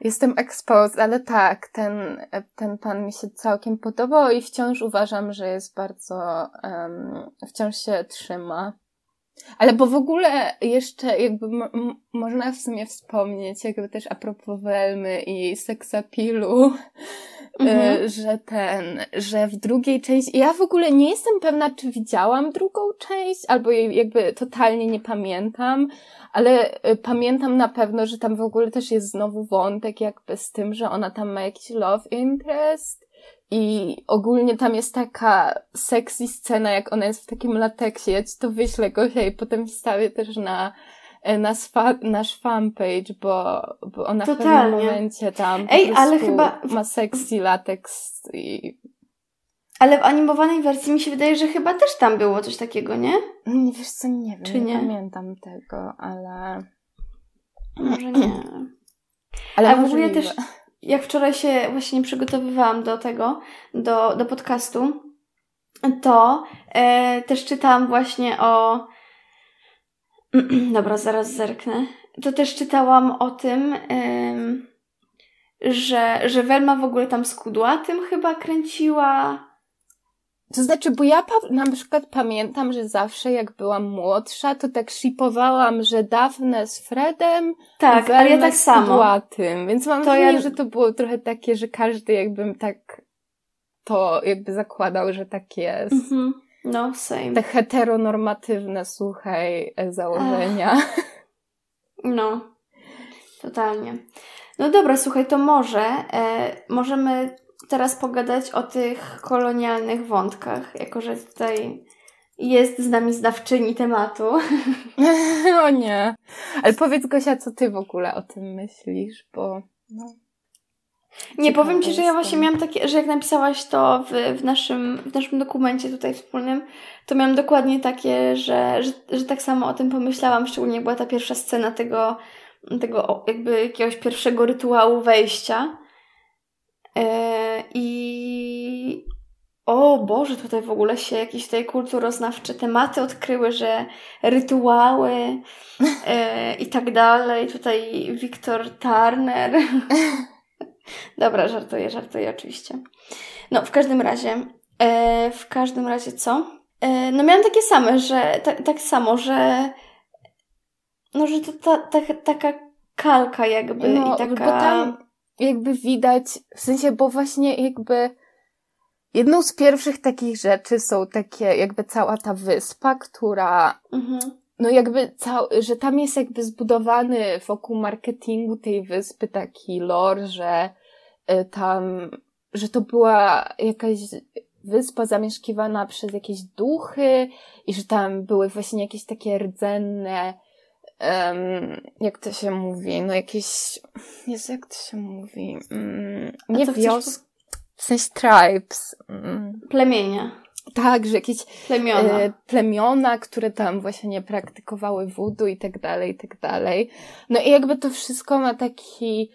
Jestem exposed, ale tak, ten, ten pan mi się całkiem podobał i wciąż uważam, że jest bardzo, um, wciąż się trzyma. Ale bo w ogóle jeszcze jakby można w sumie wspomnieć, jakby też a propos Welmy i seksapilu, mhm. Y, że ten, że w drugiej części, ja w ogóle nie jestem pewna, czy widziałam drugą część, albo jej jakby totalnie nie pamiętam, ale y, pamiętam na pewno, że tam w ogóle też jest znowu wątek jakby z tym, że ona tam ma jakiś love interest i ogólnie tam jest taka sexy scena, jak ona jest w takim lateksie. Ja ci to wyślę, Gosia, i potem wstawię też na E, na swa, nasz fanpage, bo, bo ona Totalnie. w pewnym momencie tam Ej, ale chyba ma sexy latex i... Ale w animowanej wersji mi się wydaje, że chyba też tam było coś takiego, nie? Nie wiesz co, nie wiem, Czy nie, nie pamiętam tego, ale... Może nie. Ale w ogóle też, jak wczoraj się właśnie przygotowywałam do tego, do, do podcastu, to e, też czytałam właśnie o Dobra, zaraz zerknę. To też czytałam o tym, ym, że, że Welma w ogóle tam z kudłatym chyba kręciła. To znaczy, bo ja na przykład pamiętam, że zawsze jak byłam młodsza, to tak shipowałam, że Daphne z Fredem, tak, ale ja tak samo. Kudłatym. Więc mam to wrażenie, ja... że to było trochę takie, że każdy jakbym tak to jakby zakładał, że tak jest. Mhm. No, same. Te heteronormatywne, słuchaj, założenia. Ach. No, totalnie. No dobra, słuchaj, to może e, możemy teraz pogadać o tych kolonialnych wątkach, jako że tutaj jest z nami zdawczyni tematu. o nie. Ale powiedz Gosia, co ty w ogóle o tym myślisz, bo no. Nie, powiem Ci, że ja właśnie miałam takie, że jak napisałaś to w, w, naszym, w naszym dokumencie tutaj wspólnym, to miałam dokładnie takie, że, że, że tak samo o tym pomyślałam, szczególnie była ta pierwsza scena tego, tego jakby jakiegoś pierwszego rytuału wejścia. Yy, I o Boże, tutaj w ogóle się jakieś tutaj kulturoznawcze tematy odkryły, że rytuały e, i tak dalej. Tutaj Wiktor Turner. Dobra, żartuję, żartuję oczywiście. No, w każdym razie, e, w każdym razie co? E, no miałam takie same, że tak, tak samo, że no, że to ta, ta, taka kalka jakby no, i taka... Bo tam jakby widać, w sensie, bo właśnie jakby jedną z pierwszych takich rzeczy są takie, jakby cała ta wyspa, która mhm. no jakby cał, że tam jest jakby zbudowany wokół marketingu tej wyspy taki lore, że tam, że to była jakaś wyspa zamieszkiwana przez jakieś duchy i że tam były właśnie jakieś takie rdzenne um, jak to się mówi, no jakieś, jest jak to się mówi, um, nie wioski, w sensie tribes. Um, Plemienia. Tak, że jakieś plemiona. E, plemiona, które tam właśnie nie praktykowały wudu i tak dalej, i tak dalej. No i jakby to wszystko ma taki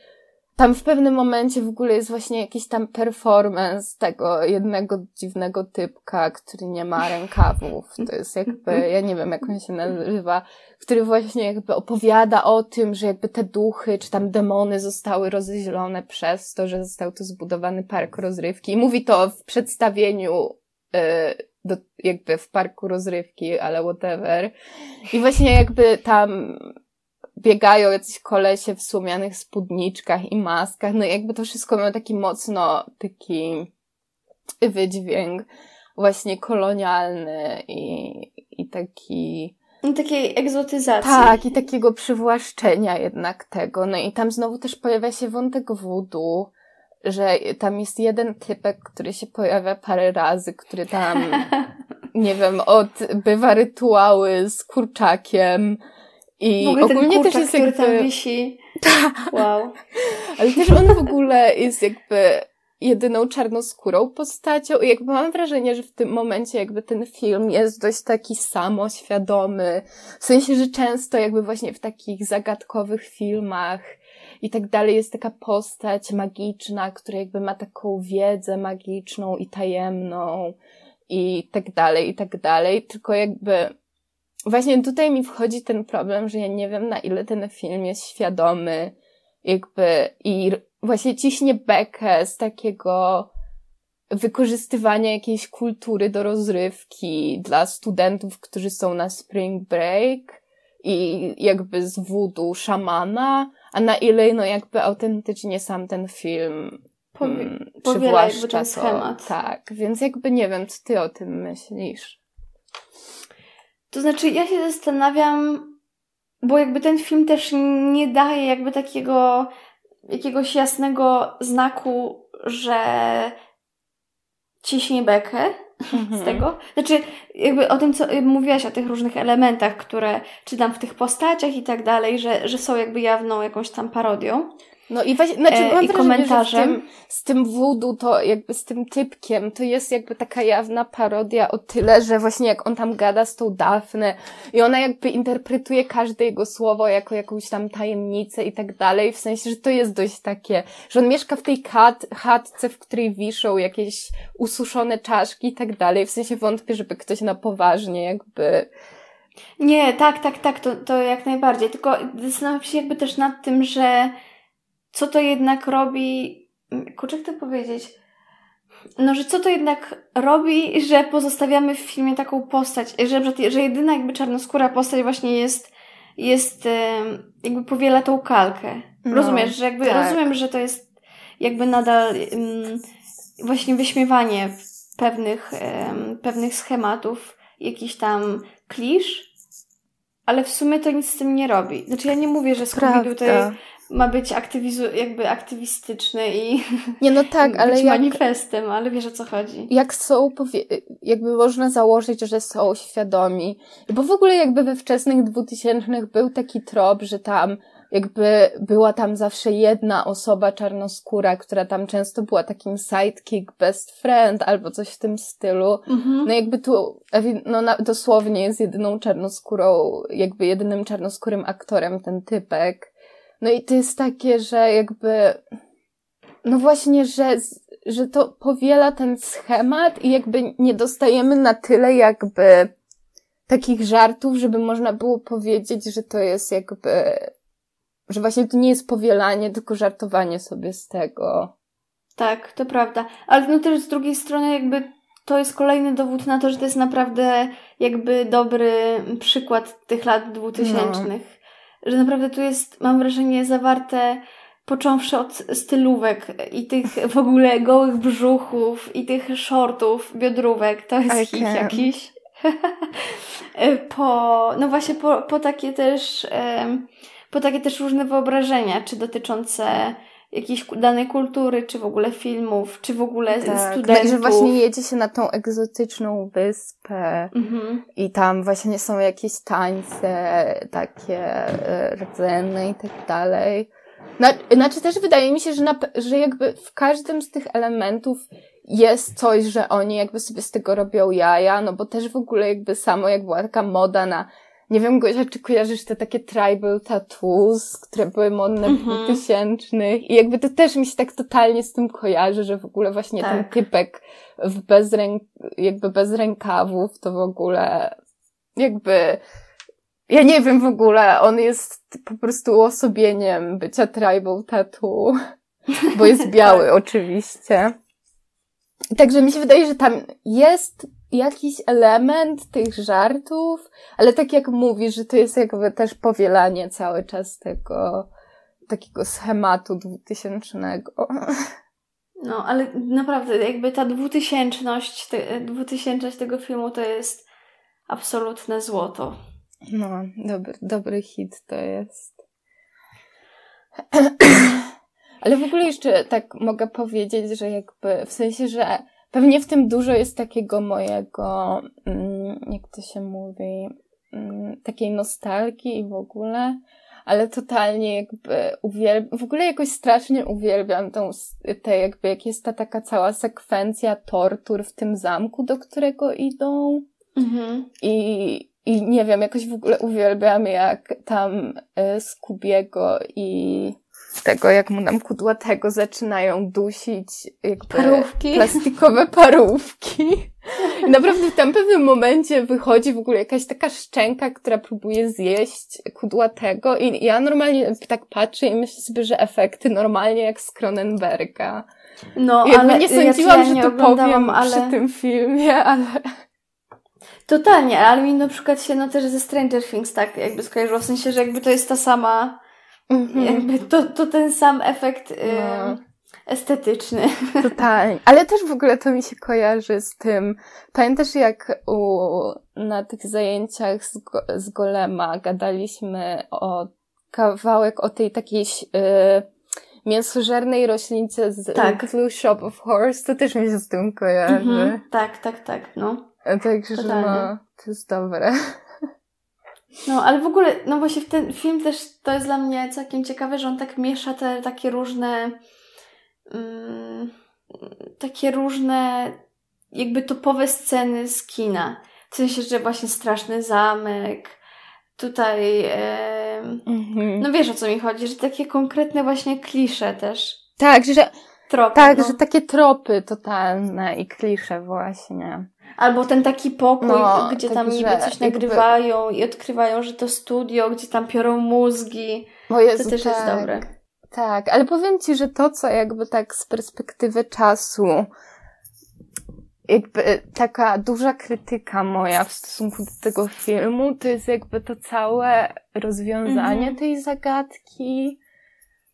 tam w pewnym momencie w ogóle jest właśnie jakiś tam performance tego jednego dziwnego typka, który nie ma rękawów. To jest jakby, ja nie wiem jak on się nazywa, który właśnie jakby opowiada o tym, że jakby te duchy czy tam demony zostały rozzielone przez to, że został tu zbudowany park rozrywki. I mówi to w przedstawieniu yy, do, jakby w parku rozrywki, ale whatever. I właśnie jakby tam biegają jacyś kolesie w słomianych spódniczkach i maskach, no jakby to wszystko miało taki mocno taki wydźwięk właśnie kolonialny i, i taki... I takiej egzotyzacji. Tak, i takiego przywłaszczenia jednak tego. No i tam znowu też pojawia się wątek wudu, że tam jest jeden typek, który się pojawia parę razy, który tam, nie wiem, odbywa rytuały z kurczakiem, i w ogóle ogólnie ten kurczak, też jest jakby... tam wisi. Wow. Ale też on w ogóle jest jakby jedyną czarnoskórą postacią i jakby mam wrażenie, że w tym momencie jakby ten film jest dość taki samoświadomy. W sensie, że często jakby właśnie w takich zagadkowych filmach i tak dalej jest taka postać magiczna, która jakby ma taką wiedzę magiczną i tajemną i tak dalej, i tak dalej. Tylko jakby właśnie tutaj mi wchodzi ten problem, że ja nie wiem, na ile ten film jest świadomy, jakby, i właśnie ciśnie bekę z takiego wykorzystywania jakiejś kultury do rozrywki dla studentów, którzy są na spring break i jakby z wudu szamana, a na ile no jakby autentycznie sam ten film Powie, mm, jakby ten schemat. To, tak, więc jakby nie wiem, co ty o tym myślisz. To znaczy, ja się zastanawiam, bo jakby ten film też nie daje jakby takiego jakiegoś jasnego znaku, że ciśnie bekę mhm. z tego. Znaczy, jakby o tym, co mówiłaś, o tych różnych elementach, które czytam w tych postaciach i tak dalej, że, że są jakby jawną jakąś tam parodią. No i właśnie, znaczy, e, i komentarzem. Z tym, z tym voodoo, to jakby z tym typkiem, to jest jakby taka jawna parodia o tyle, że właśnie jak on tam gada z tą Dafne i ona jakby interpretuje każde jego słowo jako jakąś tam tajemnicę i tak dalej, w sensie, że to jest dość takie, że on mieszka w tej kat, chatce, w której wiszą jakieś ususzone czaszki i tak dalej, w sensie wątpię, żeby ktoś na poważnie jakby nie, tak, tak, tak, to, to jak najbardziej. Tylko zastanawiam się jakby też nad tym, że co to jednak robi, kurczę, jak to powiedzieć, no, że co to jednak robi, że pozostawiamy w filmie taką postać, że, że jedyna jakby czarnoskóra postać właśnie jest, jest jakby powiela tą kalkę. No, Rozumiesz, że jakby, tak. rozumiem, że to jest jakby nadal um, właśnie wyśmiewanie pewnych, um, pewnych schematów, jakiś tam klisz, ale w sumie to nic z tym nie robi. Znaczy ja nie mówię, że Scooby-Doo to jest ma być aktywizu, jakby aktywistyczny i nie, no tak, ale być jak, manifestem, ale wiesz o co chodzi. Jak są, jakby można założyć, że są świadomi, bo w ogóle jakby we wczesnych dwutysięcznych był taki trop, że tam jakby była tam zawsze jedna osoba czarnoskóra, która tam często była takim sidekick, best friend albo coś w tym stylu. Mhm. No jakby tu, no dosłownie jest jedyną czarnoskórą, jakby jedynym czarnoskórym aktorem ten typek. No i to jest takie, że jakby, no właśnie, że że to powiela ten schemat i jakby nie dostajemy na tyle jakby takich żartów, żeby można było powiedzieć, że to jest jakby, że właśnie to nie jest powielanie, tylko żartowanie sobie z tego. Tak, to prawda. Ale no też z drugiej strony jakby to jest kolejny dowód na to, że to jest naprawdę jakby dobry przykład tych lat dwutysięcznych. No. Że naprawdę tu jest, mam wrażenie, zawarte począwszy od stylówek i tych w ogóle gołych brzuchów i tych shortów, biodrówek, to jest hit jakiś. po, no właśnie po, po takie też po takie też różne wyobrażenia, czy dotyczące jakiejś danej kultury, czy w ogóle filmów, czy w ogóle tak, studentów. Że właśnie jedzie się na tą egzotyczną wyspę mhm. i tam właśnie są jakieś tańce takie e, rdzenne i tak dalej. Znaczy też wydaje mi się, że, na, że jakby w każdym z tych elementów jest coś, że oni jakby sobie z tego robią jaja, no bo też w ogóle jakby samo jak była taka moda na nie wiem, Gosia, czy kojarzysz te takie tribal tattoos, które były modne w mm 2000 i jakby to też mi się tak totalnie z tym kojarzy, że w ogóle właśnie tak. ten typek w bez ręk, jakby bez rękawów to w ogóle jakby ja nie wiem w ogóle, on jest po prostu uosobieniem bycia tribal tattoo, bo jest biały tak. oczywiście. Także mi się wydaje, że tam jest jakiś element tych żartów, ale tak jak mówisz, że to jest jakby też powielanie cały czas tego takiego schematu dwutysięcznego. No, ale naprawdę jakby ta dwutysięczność, te, dwutysięczność tego filmu to jest absolutne złoto. No, dobry, dobry hit to jest. Ale w ogóle jeszcze tak mogę powiedzieć, że jakby w sensie, że pewnie w tym dużo jest takiego mojego, mm, jak to się mówi, mm, takiej nostalgii i w ogóle, ale totalnie jakby uwielbiam, w ogóle jakoś strasznie uwielbiam tą, te jakby, jak jest ta taka cała sekwencja tortur w tym zamku, do którego idą. Mhm. I, i nie wiem, jakoś w ogóle uwielbiam, jak tam y, Skubiego i tego, jak mu nam kudłatego zaczynają dusić jakby parówki. plastikowe parówki. I naprawdę w tam pewnym momencie wychodzi w ogóle jakaś taka szczęka, która próbuje zjeść kudłatego i ja normalnie tak patrzę i myślę sobie, że efekty normalnie jak z Cronenberga. No, ale nie sądziłam, ja że to powiem ale... przy tym filmie, ale... Totalnie, ale mi na przykład się no też ze Stranger Things tak jakby skojarzyło, w sensie, że jakby to jest ta sama Mhm. Jakby to, to ten sam efekt y, no. estetyczny. Totalnie. Ale też w ogóle to mi się kojarzy z tym. Pamiętasz jak u, na tych zajęciach z, z Golema gadaliśmy o kawałek o tej takiej y, mięsożernej roślince z tak. Blue Shop of Horse, to też mi się z tym kojarzy. Mhm. Tak, tak, tak, no. Także, no, to jest dobre. No, ale w ogóle, no właśnie w ten film też to jest dla mnie całkiem ciekawe, że on tak miesza te takie różne um, takie różne jakby topowe sceny z kina. W sensie, że właśnie Straszny Zamek, tutaj e, mhm. no wiesz o co mi chodzi, że takie konkretne właśnie klisze też. Tak, że tropy, tak, no. że takie tropy totalne i klisze właśnie. Albo ten taki pokój, no, gdzie tam niby coś nagrywają jakby... i odkrywają, że to studio, gdzie tam piorą mózgi. O Jezu, to też tak. jest dobre. Tak, ale powiem Ci, że to, co jakby tak z perspektywy czasu, jakby taka duża krytyka moja w stosunku do tego filmu, to jest jakby to całe rozwiązanie -hmm. tej zagadki,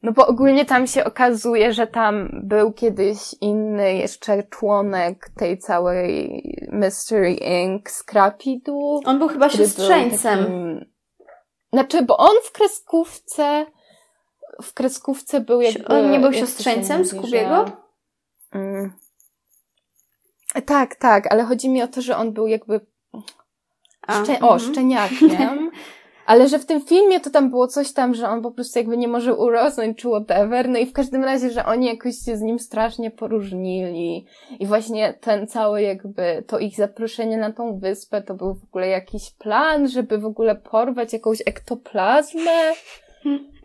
no bo ogólnie tam się okazuje, że tam był kiedyś inny jeszcze członek tej całej Mystery Inc. Scrapidu. On był chyba siostrzeńcem. Takim... Znaczy, bo on w kreskówce w kreskówce był jakby... On nie był siostrzeńcem Skubiego? Że... Mm. Tak, tak, ale chodzi mi o to, że on był jakby o, mhm. szczeniakiem. Ale że w tym filmie to tam było coś tam, że on po prostu jakby nie może urosnąć czy whatever. No i w każdym razie, że oni jakoś się z nim strasznie poróżnili. I właśnie ten cały jakby, to ich zaproszenie na tą wyspę to był w ogóle jakiś plan, żeby w ogóle porwać jakąś ektoplazmę.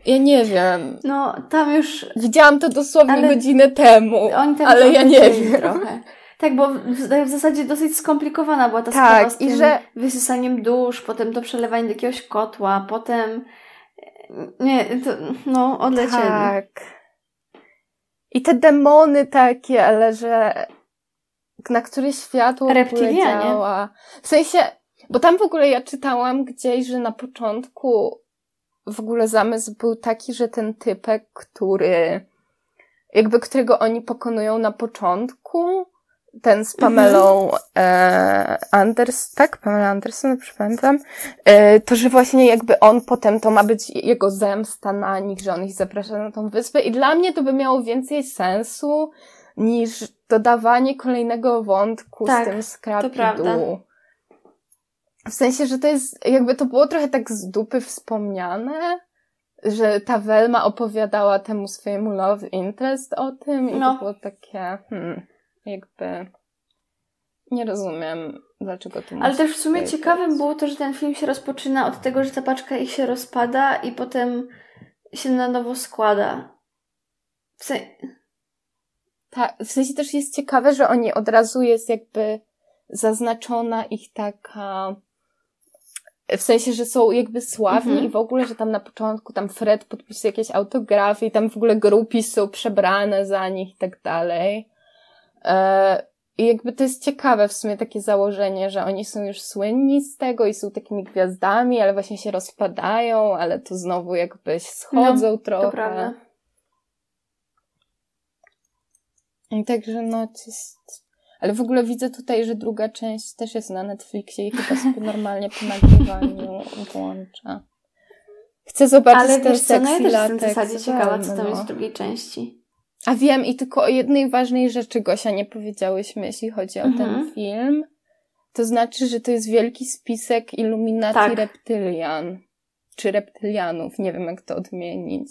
Ja nie wiem. No, tam już... Widziałam to dosłownie ale... godzinę temu, ale ja nie wiem. Trochę. Tak, bo w, w, zasadzie dosyć skomplikowana była ta tak, sprawa z tym i że... wysysaniem dusz, potem to przelewanie do jakiegoś kotła, potem... Nie, to, no, odlecieli. Tak. I te takie, ale że na które światło działa. W sensie, bo tam w ogóle ja czytałam gdzieś, że na początku w ogóle zamysł był taki, że ten typek, który jakby którego oni pokonują na początku, ten z Pamelą e, Anders, tak? Pamela Anderson, pamiętam. E, to, że właśnie jakby on potem, to ma być jego zemsta na nich, że on ich zaprasza na tą wyspę i dla mnie to by miało więcej sensu niż dodawanie kolejnego wątku tak, z tym skrapidu. W sensie, że to jest, jakby to było trochę tak z dupy wspomniane, że ta Welma opowiadała temu swojemu love interest o tym i no. to było takie, hmm, jakby nie rozumiem, dlaczego to Ale też w sumie ciekawym było to, że ten film się rozpoczyna od tego, że ta paczka ich się rozpada i potem się na nowo składa. W. Tak, w sensie też jest ciekawe, że oni od razu jest jakby zaznaczona ich taka w sensie, że są jakby sławni mm -hmm. i w ogóle, że tam na początku tam Fred podpisuje jakieś autografy i tam w ogóle grupy są przebrane za nich i tak dalej. E, I jakby to jest ciekawe w sumie takie założenie, że oni są już słynni z tego i są takimi gwiazdami, ale właśnie się rozpadają, ale to znowu jakby schodzą no, trochę. To prawda. I także no, ale w ogóle widzę tutaj, że druga część też jest na Netflixie i chyba sobie normalnie po nagrywaniu włącza. Chcę zobaczyć Ale ten wiesz co, no ja też jestem w zasadzie ciekawa, co tam no. jest w drugiej części. A wiem i tylko o jednej ważnej rzeczy, Gosia, nie powiedziałyśmy, jeśli chodzi o mhm. ten film. To znaczy, że to jest wielki spisek iluminacji tak. reptylian. Czy reptylianów, nie wiem jak to odmienić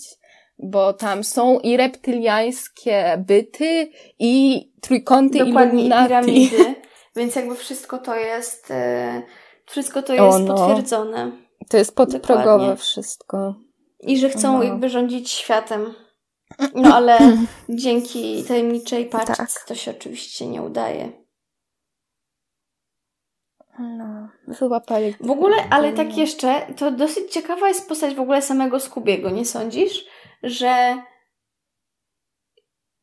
bo tam są i reptyliańskie byty, i trójkąty Dokładnie, piramidy, więc jakby wszystko to jest, e, wszystko to jest no. potwierdzone. To jest podprogowe Dokładnie. wszystko. I że chcą no. jakby rządzić światem. No ale dzięki tajemniczej paczce tak. to się oczywiście nie udaje. No, wyłapali. W ogóle, ale tak jeszcze, to dosyć ciekawa jest postać w ogóle samego Skubiego, nie sądzisz? że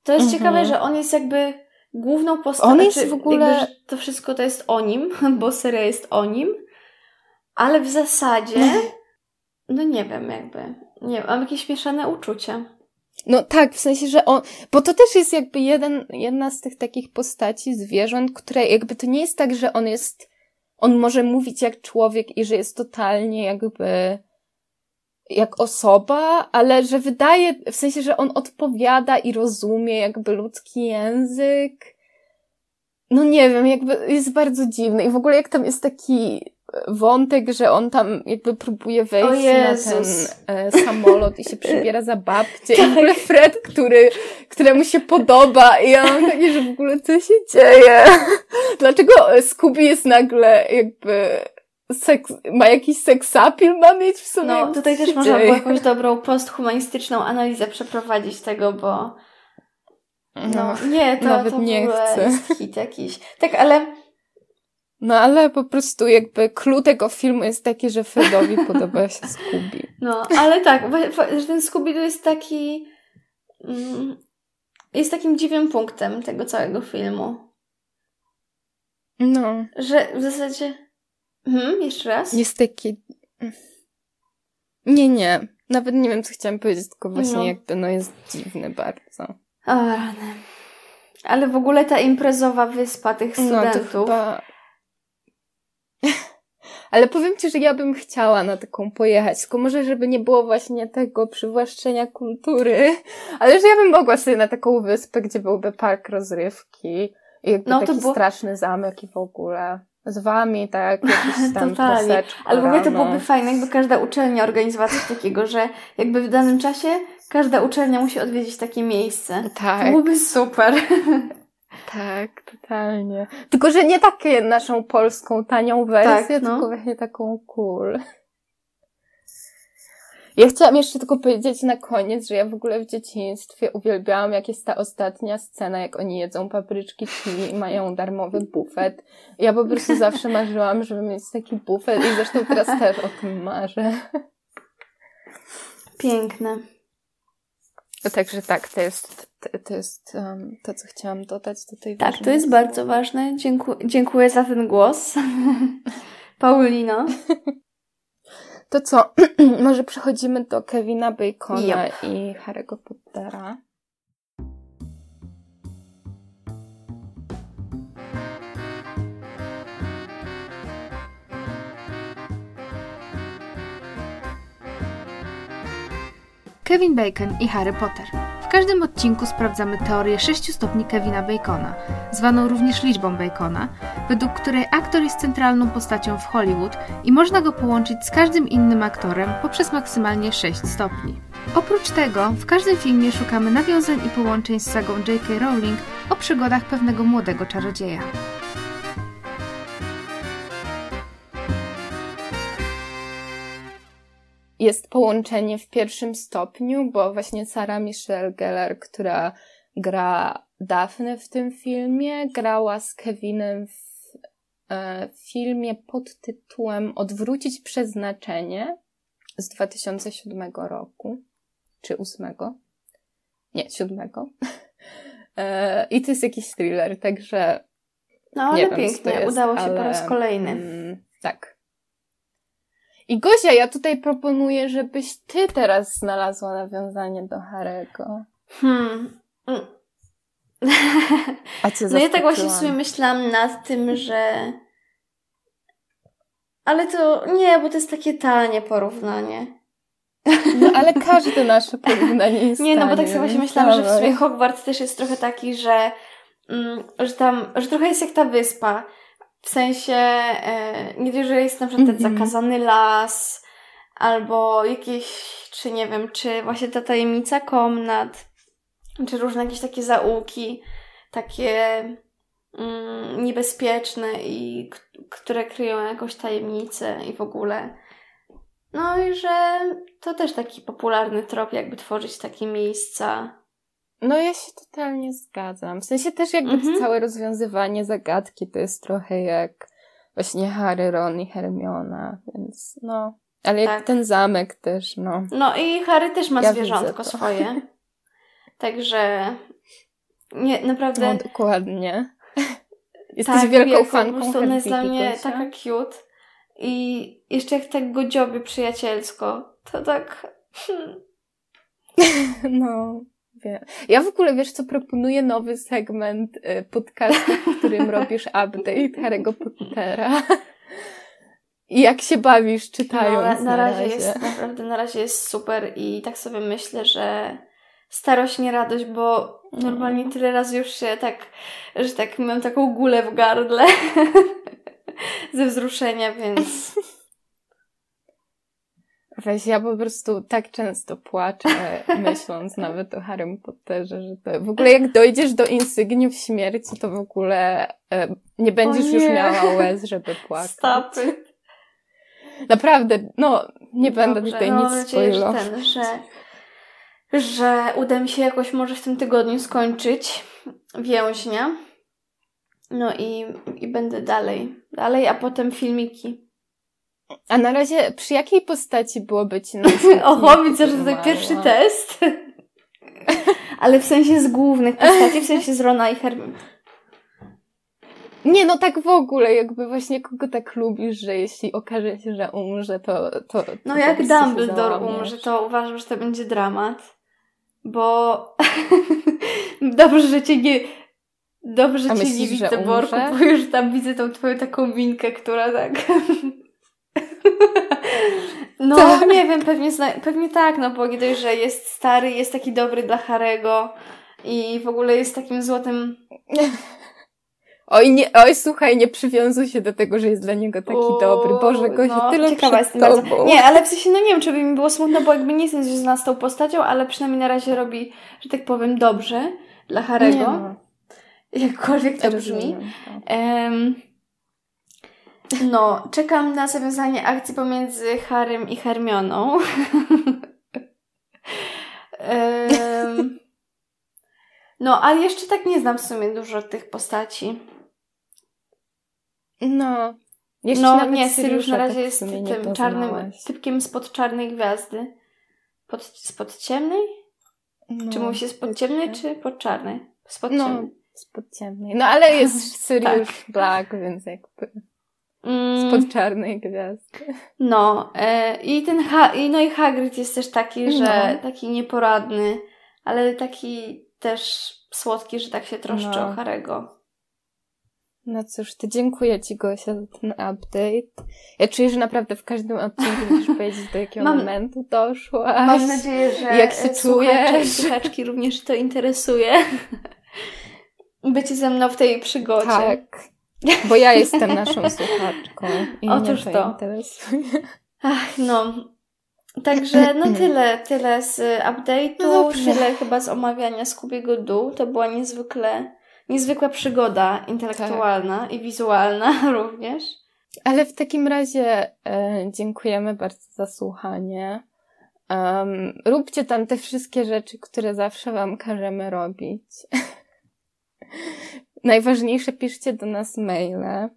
to jest mhm. ciekawe, że on jest jakby główną postacią. On jest znaczy, w ogóle. to wszystko to jest o nim, bo seria jest o nim, ale w zasadzie, mhm. no nie wiem, jakby. Nie mam jakieś mieszane uczucia. No tak, w sensie, że on, bo to też jest jakby jeden, jedna z tych takich postaci zwierząt, które jakby to nie jest tak, że on jest, on może mówić jak człowiek i że jest totalnie jakby jak osoba, ale że wydaje, w sensie, że on odpowiada i rozumie jakby ludzki język. No nie wiem, jakby jest bardzo dziwny. I w ogóle jak tam jest taki wątek, że on tam jakby próbuje wejść na ten e, samolot i się przybiera za babcię. Tak. I w ogóle tak. Fred, który, któremu się podoba i ja mam takie, że w ogóle co się dzieje? Dlaczego Scooby jest nagle jakby seks, ma jakiś seksapil ma mieć w sumie? No, tutaj też można było jakąś dobrą posthumanistyczną analizę przeprowadzić tego, bo no, no nie, to, nawet to nie chcę. jest hit jakiś. Tak, ale no ale po prostu jakby clue tego filmu jest taki, że Fredowi podoba się Scooby. No, ale tak, że ten Scooby to jest taki mm, jest takim dziwnym punktem tego całego filmu. No. Że w zasadzie Mhm, jeszcze raz? Jest taki... Nie, nie. Nawet nie wiem, co chciałam powiedzieć, tylko właśnie no. jakby, no jest dziwny bardzo. O, rany. Ale w ogóle ta imprezowa wyspa tych studentów... No, to chyba... Ale powiem Ci, że ja bym chciała na taką pojechać, tylko może, żeby nie było właśnie tego przywłaszczenia kultury, ale że ja bym mogła sobie na taką wyspę, gdzie byłby park rozrywki i jakby no, taki było... straszny zamek i w ogóle z wami, tak, jakiś tam Totalnie. Ale w ogóle to byłoby fajne, jakby każda uczelnia organizowała coś takiego, że jakby w danym czasie każda uczelnia musi odwiedzić takie miejsce. Tak. To byłoby super. Tak, totalnie. Tylko, że nie takie naszą polską tanią wersję, tak, no. tylko właśnie taką cool. Ja chciałam jeszcze tylko powiedzieć na koniec, że ja w ogóle w dzieciństwie uwielbiałam, jak jest ta ostatnia scena, jak oni jedzą papryczki i mają darmowy bufet. Ja po prostu zawsze marzyłam, żeby mieć taki bufet i zresztą teraz też o tym marzę. Piękne. Także tak, to jest, to, jest um, to, co chciałam dodać do tej Tak, to jest bardzo ważne. Dziękuję, dziękuję za ten głos. Paulino. To co? Może przechodzimy do Kevina Bacona yep. i Harry'ego Pottera. Kevin Bacon i Harry Potter. Każdym odcinku sprawdzamy teorię 6 stopni Kevina Bacona, zwaną również liczbą Bacona, według której aktor jest centralną postacią w Hollywood i można go połączyć z każdym innym aktorem poprzez maksymalnie 6 stopni. Oprócz tego, w każdym filmie szukamy nawiązań i połączeń z sagą J.K. Rowling o przygodach pewnego młodego czarodzieja. Jest połączenie w pierwszym stopniu, bo właśnie Sara Michelle Gellar, która gra Daphne w tym filmie, grała z Kevinem w e, filmie pod tytułem Odwrócić przeznaczenie z 2007 roku, czy 8. Nie, 7. E, I to jest jakiś thriller, także. No, ale wiem, pięknie, jest, udało się ale, po raz kolejny. Mm, tak. I Gosia, ja tutaj proponuję, żebyś ty teraz znalazła nawiązanie do Harego. Hmm. A cię No ja tak właśnie sobie myślałam nad tym, że... Ale to nie, bo to jest takie tanie porównanie. No ale każde nasze porównanie jest Nie, no bo tak sobie właśnie myślałam, że w sumie Hogwarts też jest trochę taki, że, mm, że tam, że trochę jest jak ta wyspa, w sensie, e, nie wiem, że jest na przykład ten -hmm. zakazany las, albo jakieś, czy nie wiem, czy właśnie ta tajemnica komnat, czy różne jakieś takie zaułki, takie mm, niebezpieczne i które kryją jakąś tajemnicę i w ogóle. No i że to też taki popularny trop, jakby tworzyć takie miejsca no ja się totalnie zgadzam. W sensie też jakby -hmm. całe rozwiązywanie zagadki to jest trochę jak właśnie Harry, Ron i Hermiona, więc no. Ale tak. jak ten zamek też, no. No i Harry też ma ja zwierzątko swoje. Także nie, naprawdę... No dokładnie. Jesteś tak, wielką wielką, fanką po prostu Ona jest dla mnie taka cute. I jeszcze jak tak go dziobie przyjacielsko, to tak... Hmm. no. Ja w ogóle, wiesz co, proponuję nowy segment y, podcastu, w którym robisz update Harry'ego Pottera. I jak się bawisz czytając no, na, na, na razie, razie. jest, naprawdę na razie jest super i tak sobie myślę, że starość nie radość, bo normalnie tyle razy już się tak, że tak mam taką gulę w gardle ze wzruszenia, więc Weź, ja po prostu tak często płaczę, myśląc nawet o Harrym Potterze, że to w ogóle jak dojdziesz do insygniów śmierci, to w ogóle e, nie będziesz nie. już miała łez, żeby płakać. Stop Naprawdę, no, nie Dobrze, będę tutaj no, nic spoilować. Ten, że, że uda mi się jakoś może w tym tygodniu skończyć więźnia. No i, i będę dalej. Dalej, a potem filmiki. A na razie przy jakiej postaci byłoby ci Oho, widzę, że to tak pierwszy test. Ale w sensie z głównych postaci, w sensie z Rona i Hermione. Nie, no tak w ogóle, jakby właśnie kogo tak lubisz, że jeśli okaże się, że umrze, to... to, to no jak Dumbledore umrze, to uważam, że to będzie dramat. Bo dobrze, że cię nie... Dobrze, że cię nie widzę, bo już tam widzę tą twoją taką minkę, która tak... No, tak. nie wiem, pewnie, pewnie tak, no bo nie dość, że jest stary, jest taki dobry dla Harego i w ogóle jest takim złotym... Oj, nie, oj, słuchaj, nie przywiązuj się do tego, że jest dla niego taki o, dobry. Boże, go no, tyle ciekawa jestem bardzo. Nie, ale w sensie, no nie wiem, czy by mi było smutno, bo jakby nie jestem związana z tą postacią, ale przynajmniej na razie robi, że tak powiem, dobrze dla Harego. No. Jakkolwiek to brzmi. Um, No, czekam na zawiązanie akcji pomiędzy Harrym i Hermioną. um, no, ale jeszcze tak nie znam w sumie dużo tych postaci. No. Jeszcze no, nawet nie, Syriusz na tak razie w jest tym czarnym, typkiem spod czarnej gwiazdy. Pod, spod ciemnej? No, Czy musi się spod ciemnej, czy pod czarnej? Spod No, ciemnej. spod ciemnej. No ale jest Sirius Black, więc jakby spod czarnej gwiazdy. No, e, i ten ha- i no i Hagrid jest też taki, że No. taki nieporadny, ale taki też słodki, że tak się troszczy No. o Harego. No cóż, to dziękuję Ci Gosia za ten update. Ja czuję, że naprawdę w każdym odcinku musisz powiedzieć, do jakiego Mam- momentu doszłaś. Mam nadzieję, że Jak się czujesz? słuchaczki również to interesuje. Bycie ze mną w tej przygodzie. Tak. Bo ja jestem naszą słuchaczką. I Otóż mnie to. interesuje. Ach, no. Także no tyle, tyle z update'u, No tyle chyba z omawiania Scooby'ego Doo. To była niezwykle, niezwykła przygoda intelektualna Tak. i wizualna również. Ale w takim razie e, dziękujemy bardzo za słuchanie. Um, róbcie tam te wszystkie rzeczy, które zawsze Wam każemy robić. Najważniejsze piszcie do nas maile.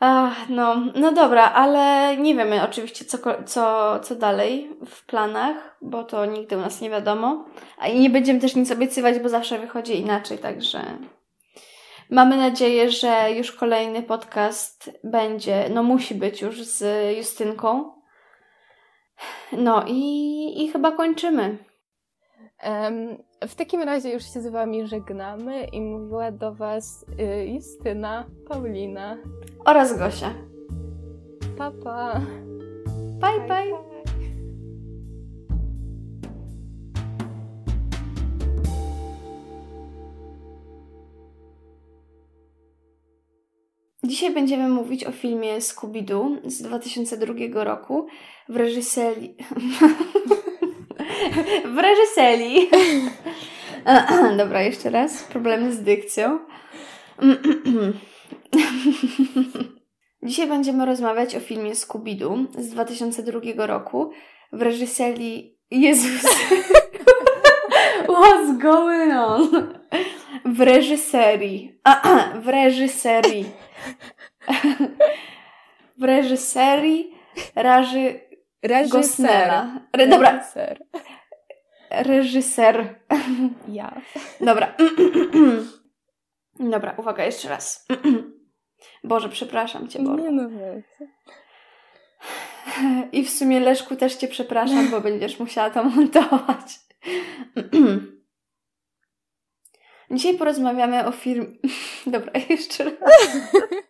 Ach, no, no dobra, ale nie wiemy oczywiście, co, co, co dalej w planach, bo to nigdy u nas nie wiadomo. A i nie będziemy też nic obiecywać, bo zawsze wychodzi inaczej, także mamy nadzieję, że już kolejny podcast będzie, no musi być już z Justynką. No i, i chyba kończymy. W takim razie już się z Wami żegnamy i mówiła do Was y, Justyna, Paulina. Oraz Gosia. Pa, pa. Bye, bye. Dzisiaj będziemy mówić o filmie Scooby-Doo z 2002 roku w reżyserii... w reżyserii... Dobra, jeszcze raz. Problemy z dykcją. Dzisiaj będziemy rozmawiać o filmie Scooby-Doo z 2002 roku w reżyserii... Jezus! What's going on? W reżyserii. w reżyserii. w reżyserii Raży Gosnella. Re, dobra, Reżyser. Ja. Dobra. Dobra, uwaga, jeszcze raz. Boże, przepraszam Cię, Boże. Nie no. I w sumie Leszku też Cię przepraszam, bo będziesz musiała to montować. Dzisiaj porozmawiamy o film. Dobra, jeszcze raz.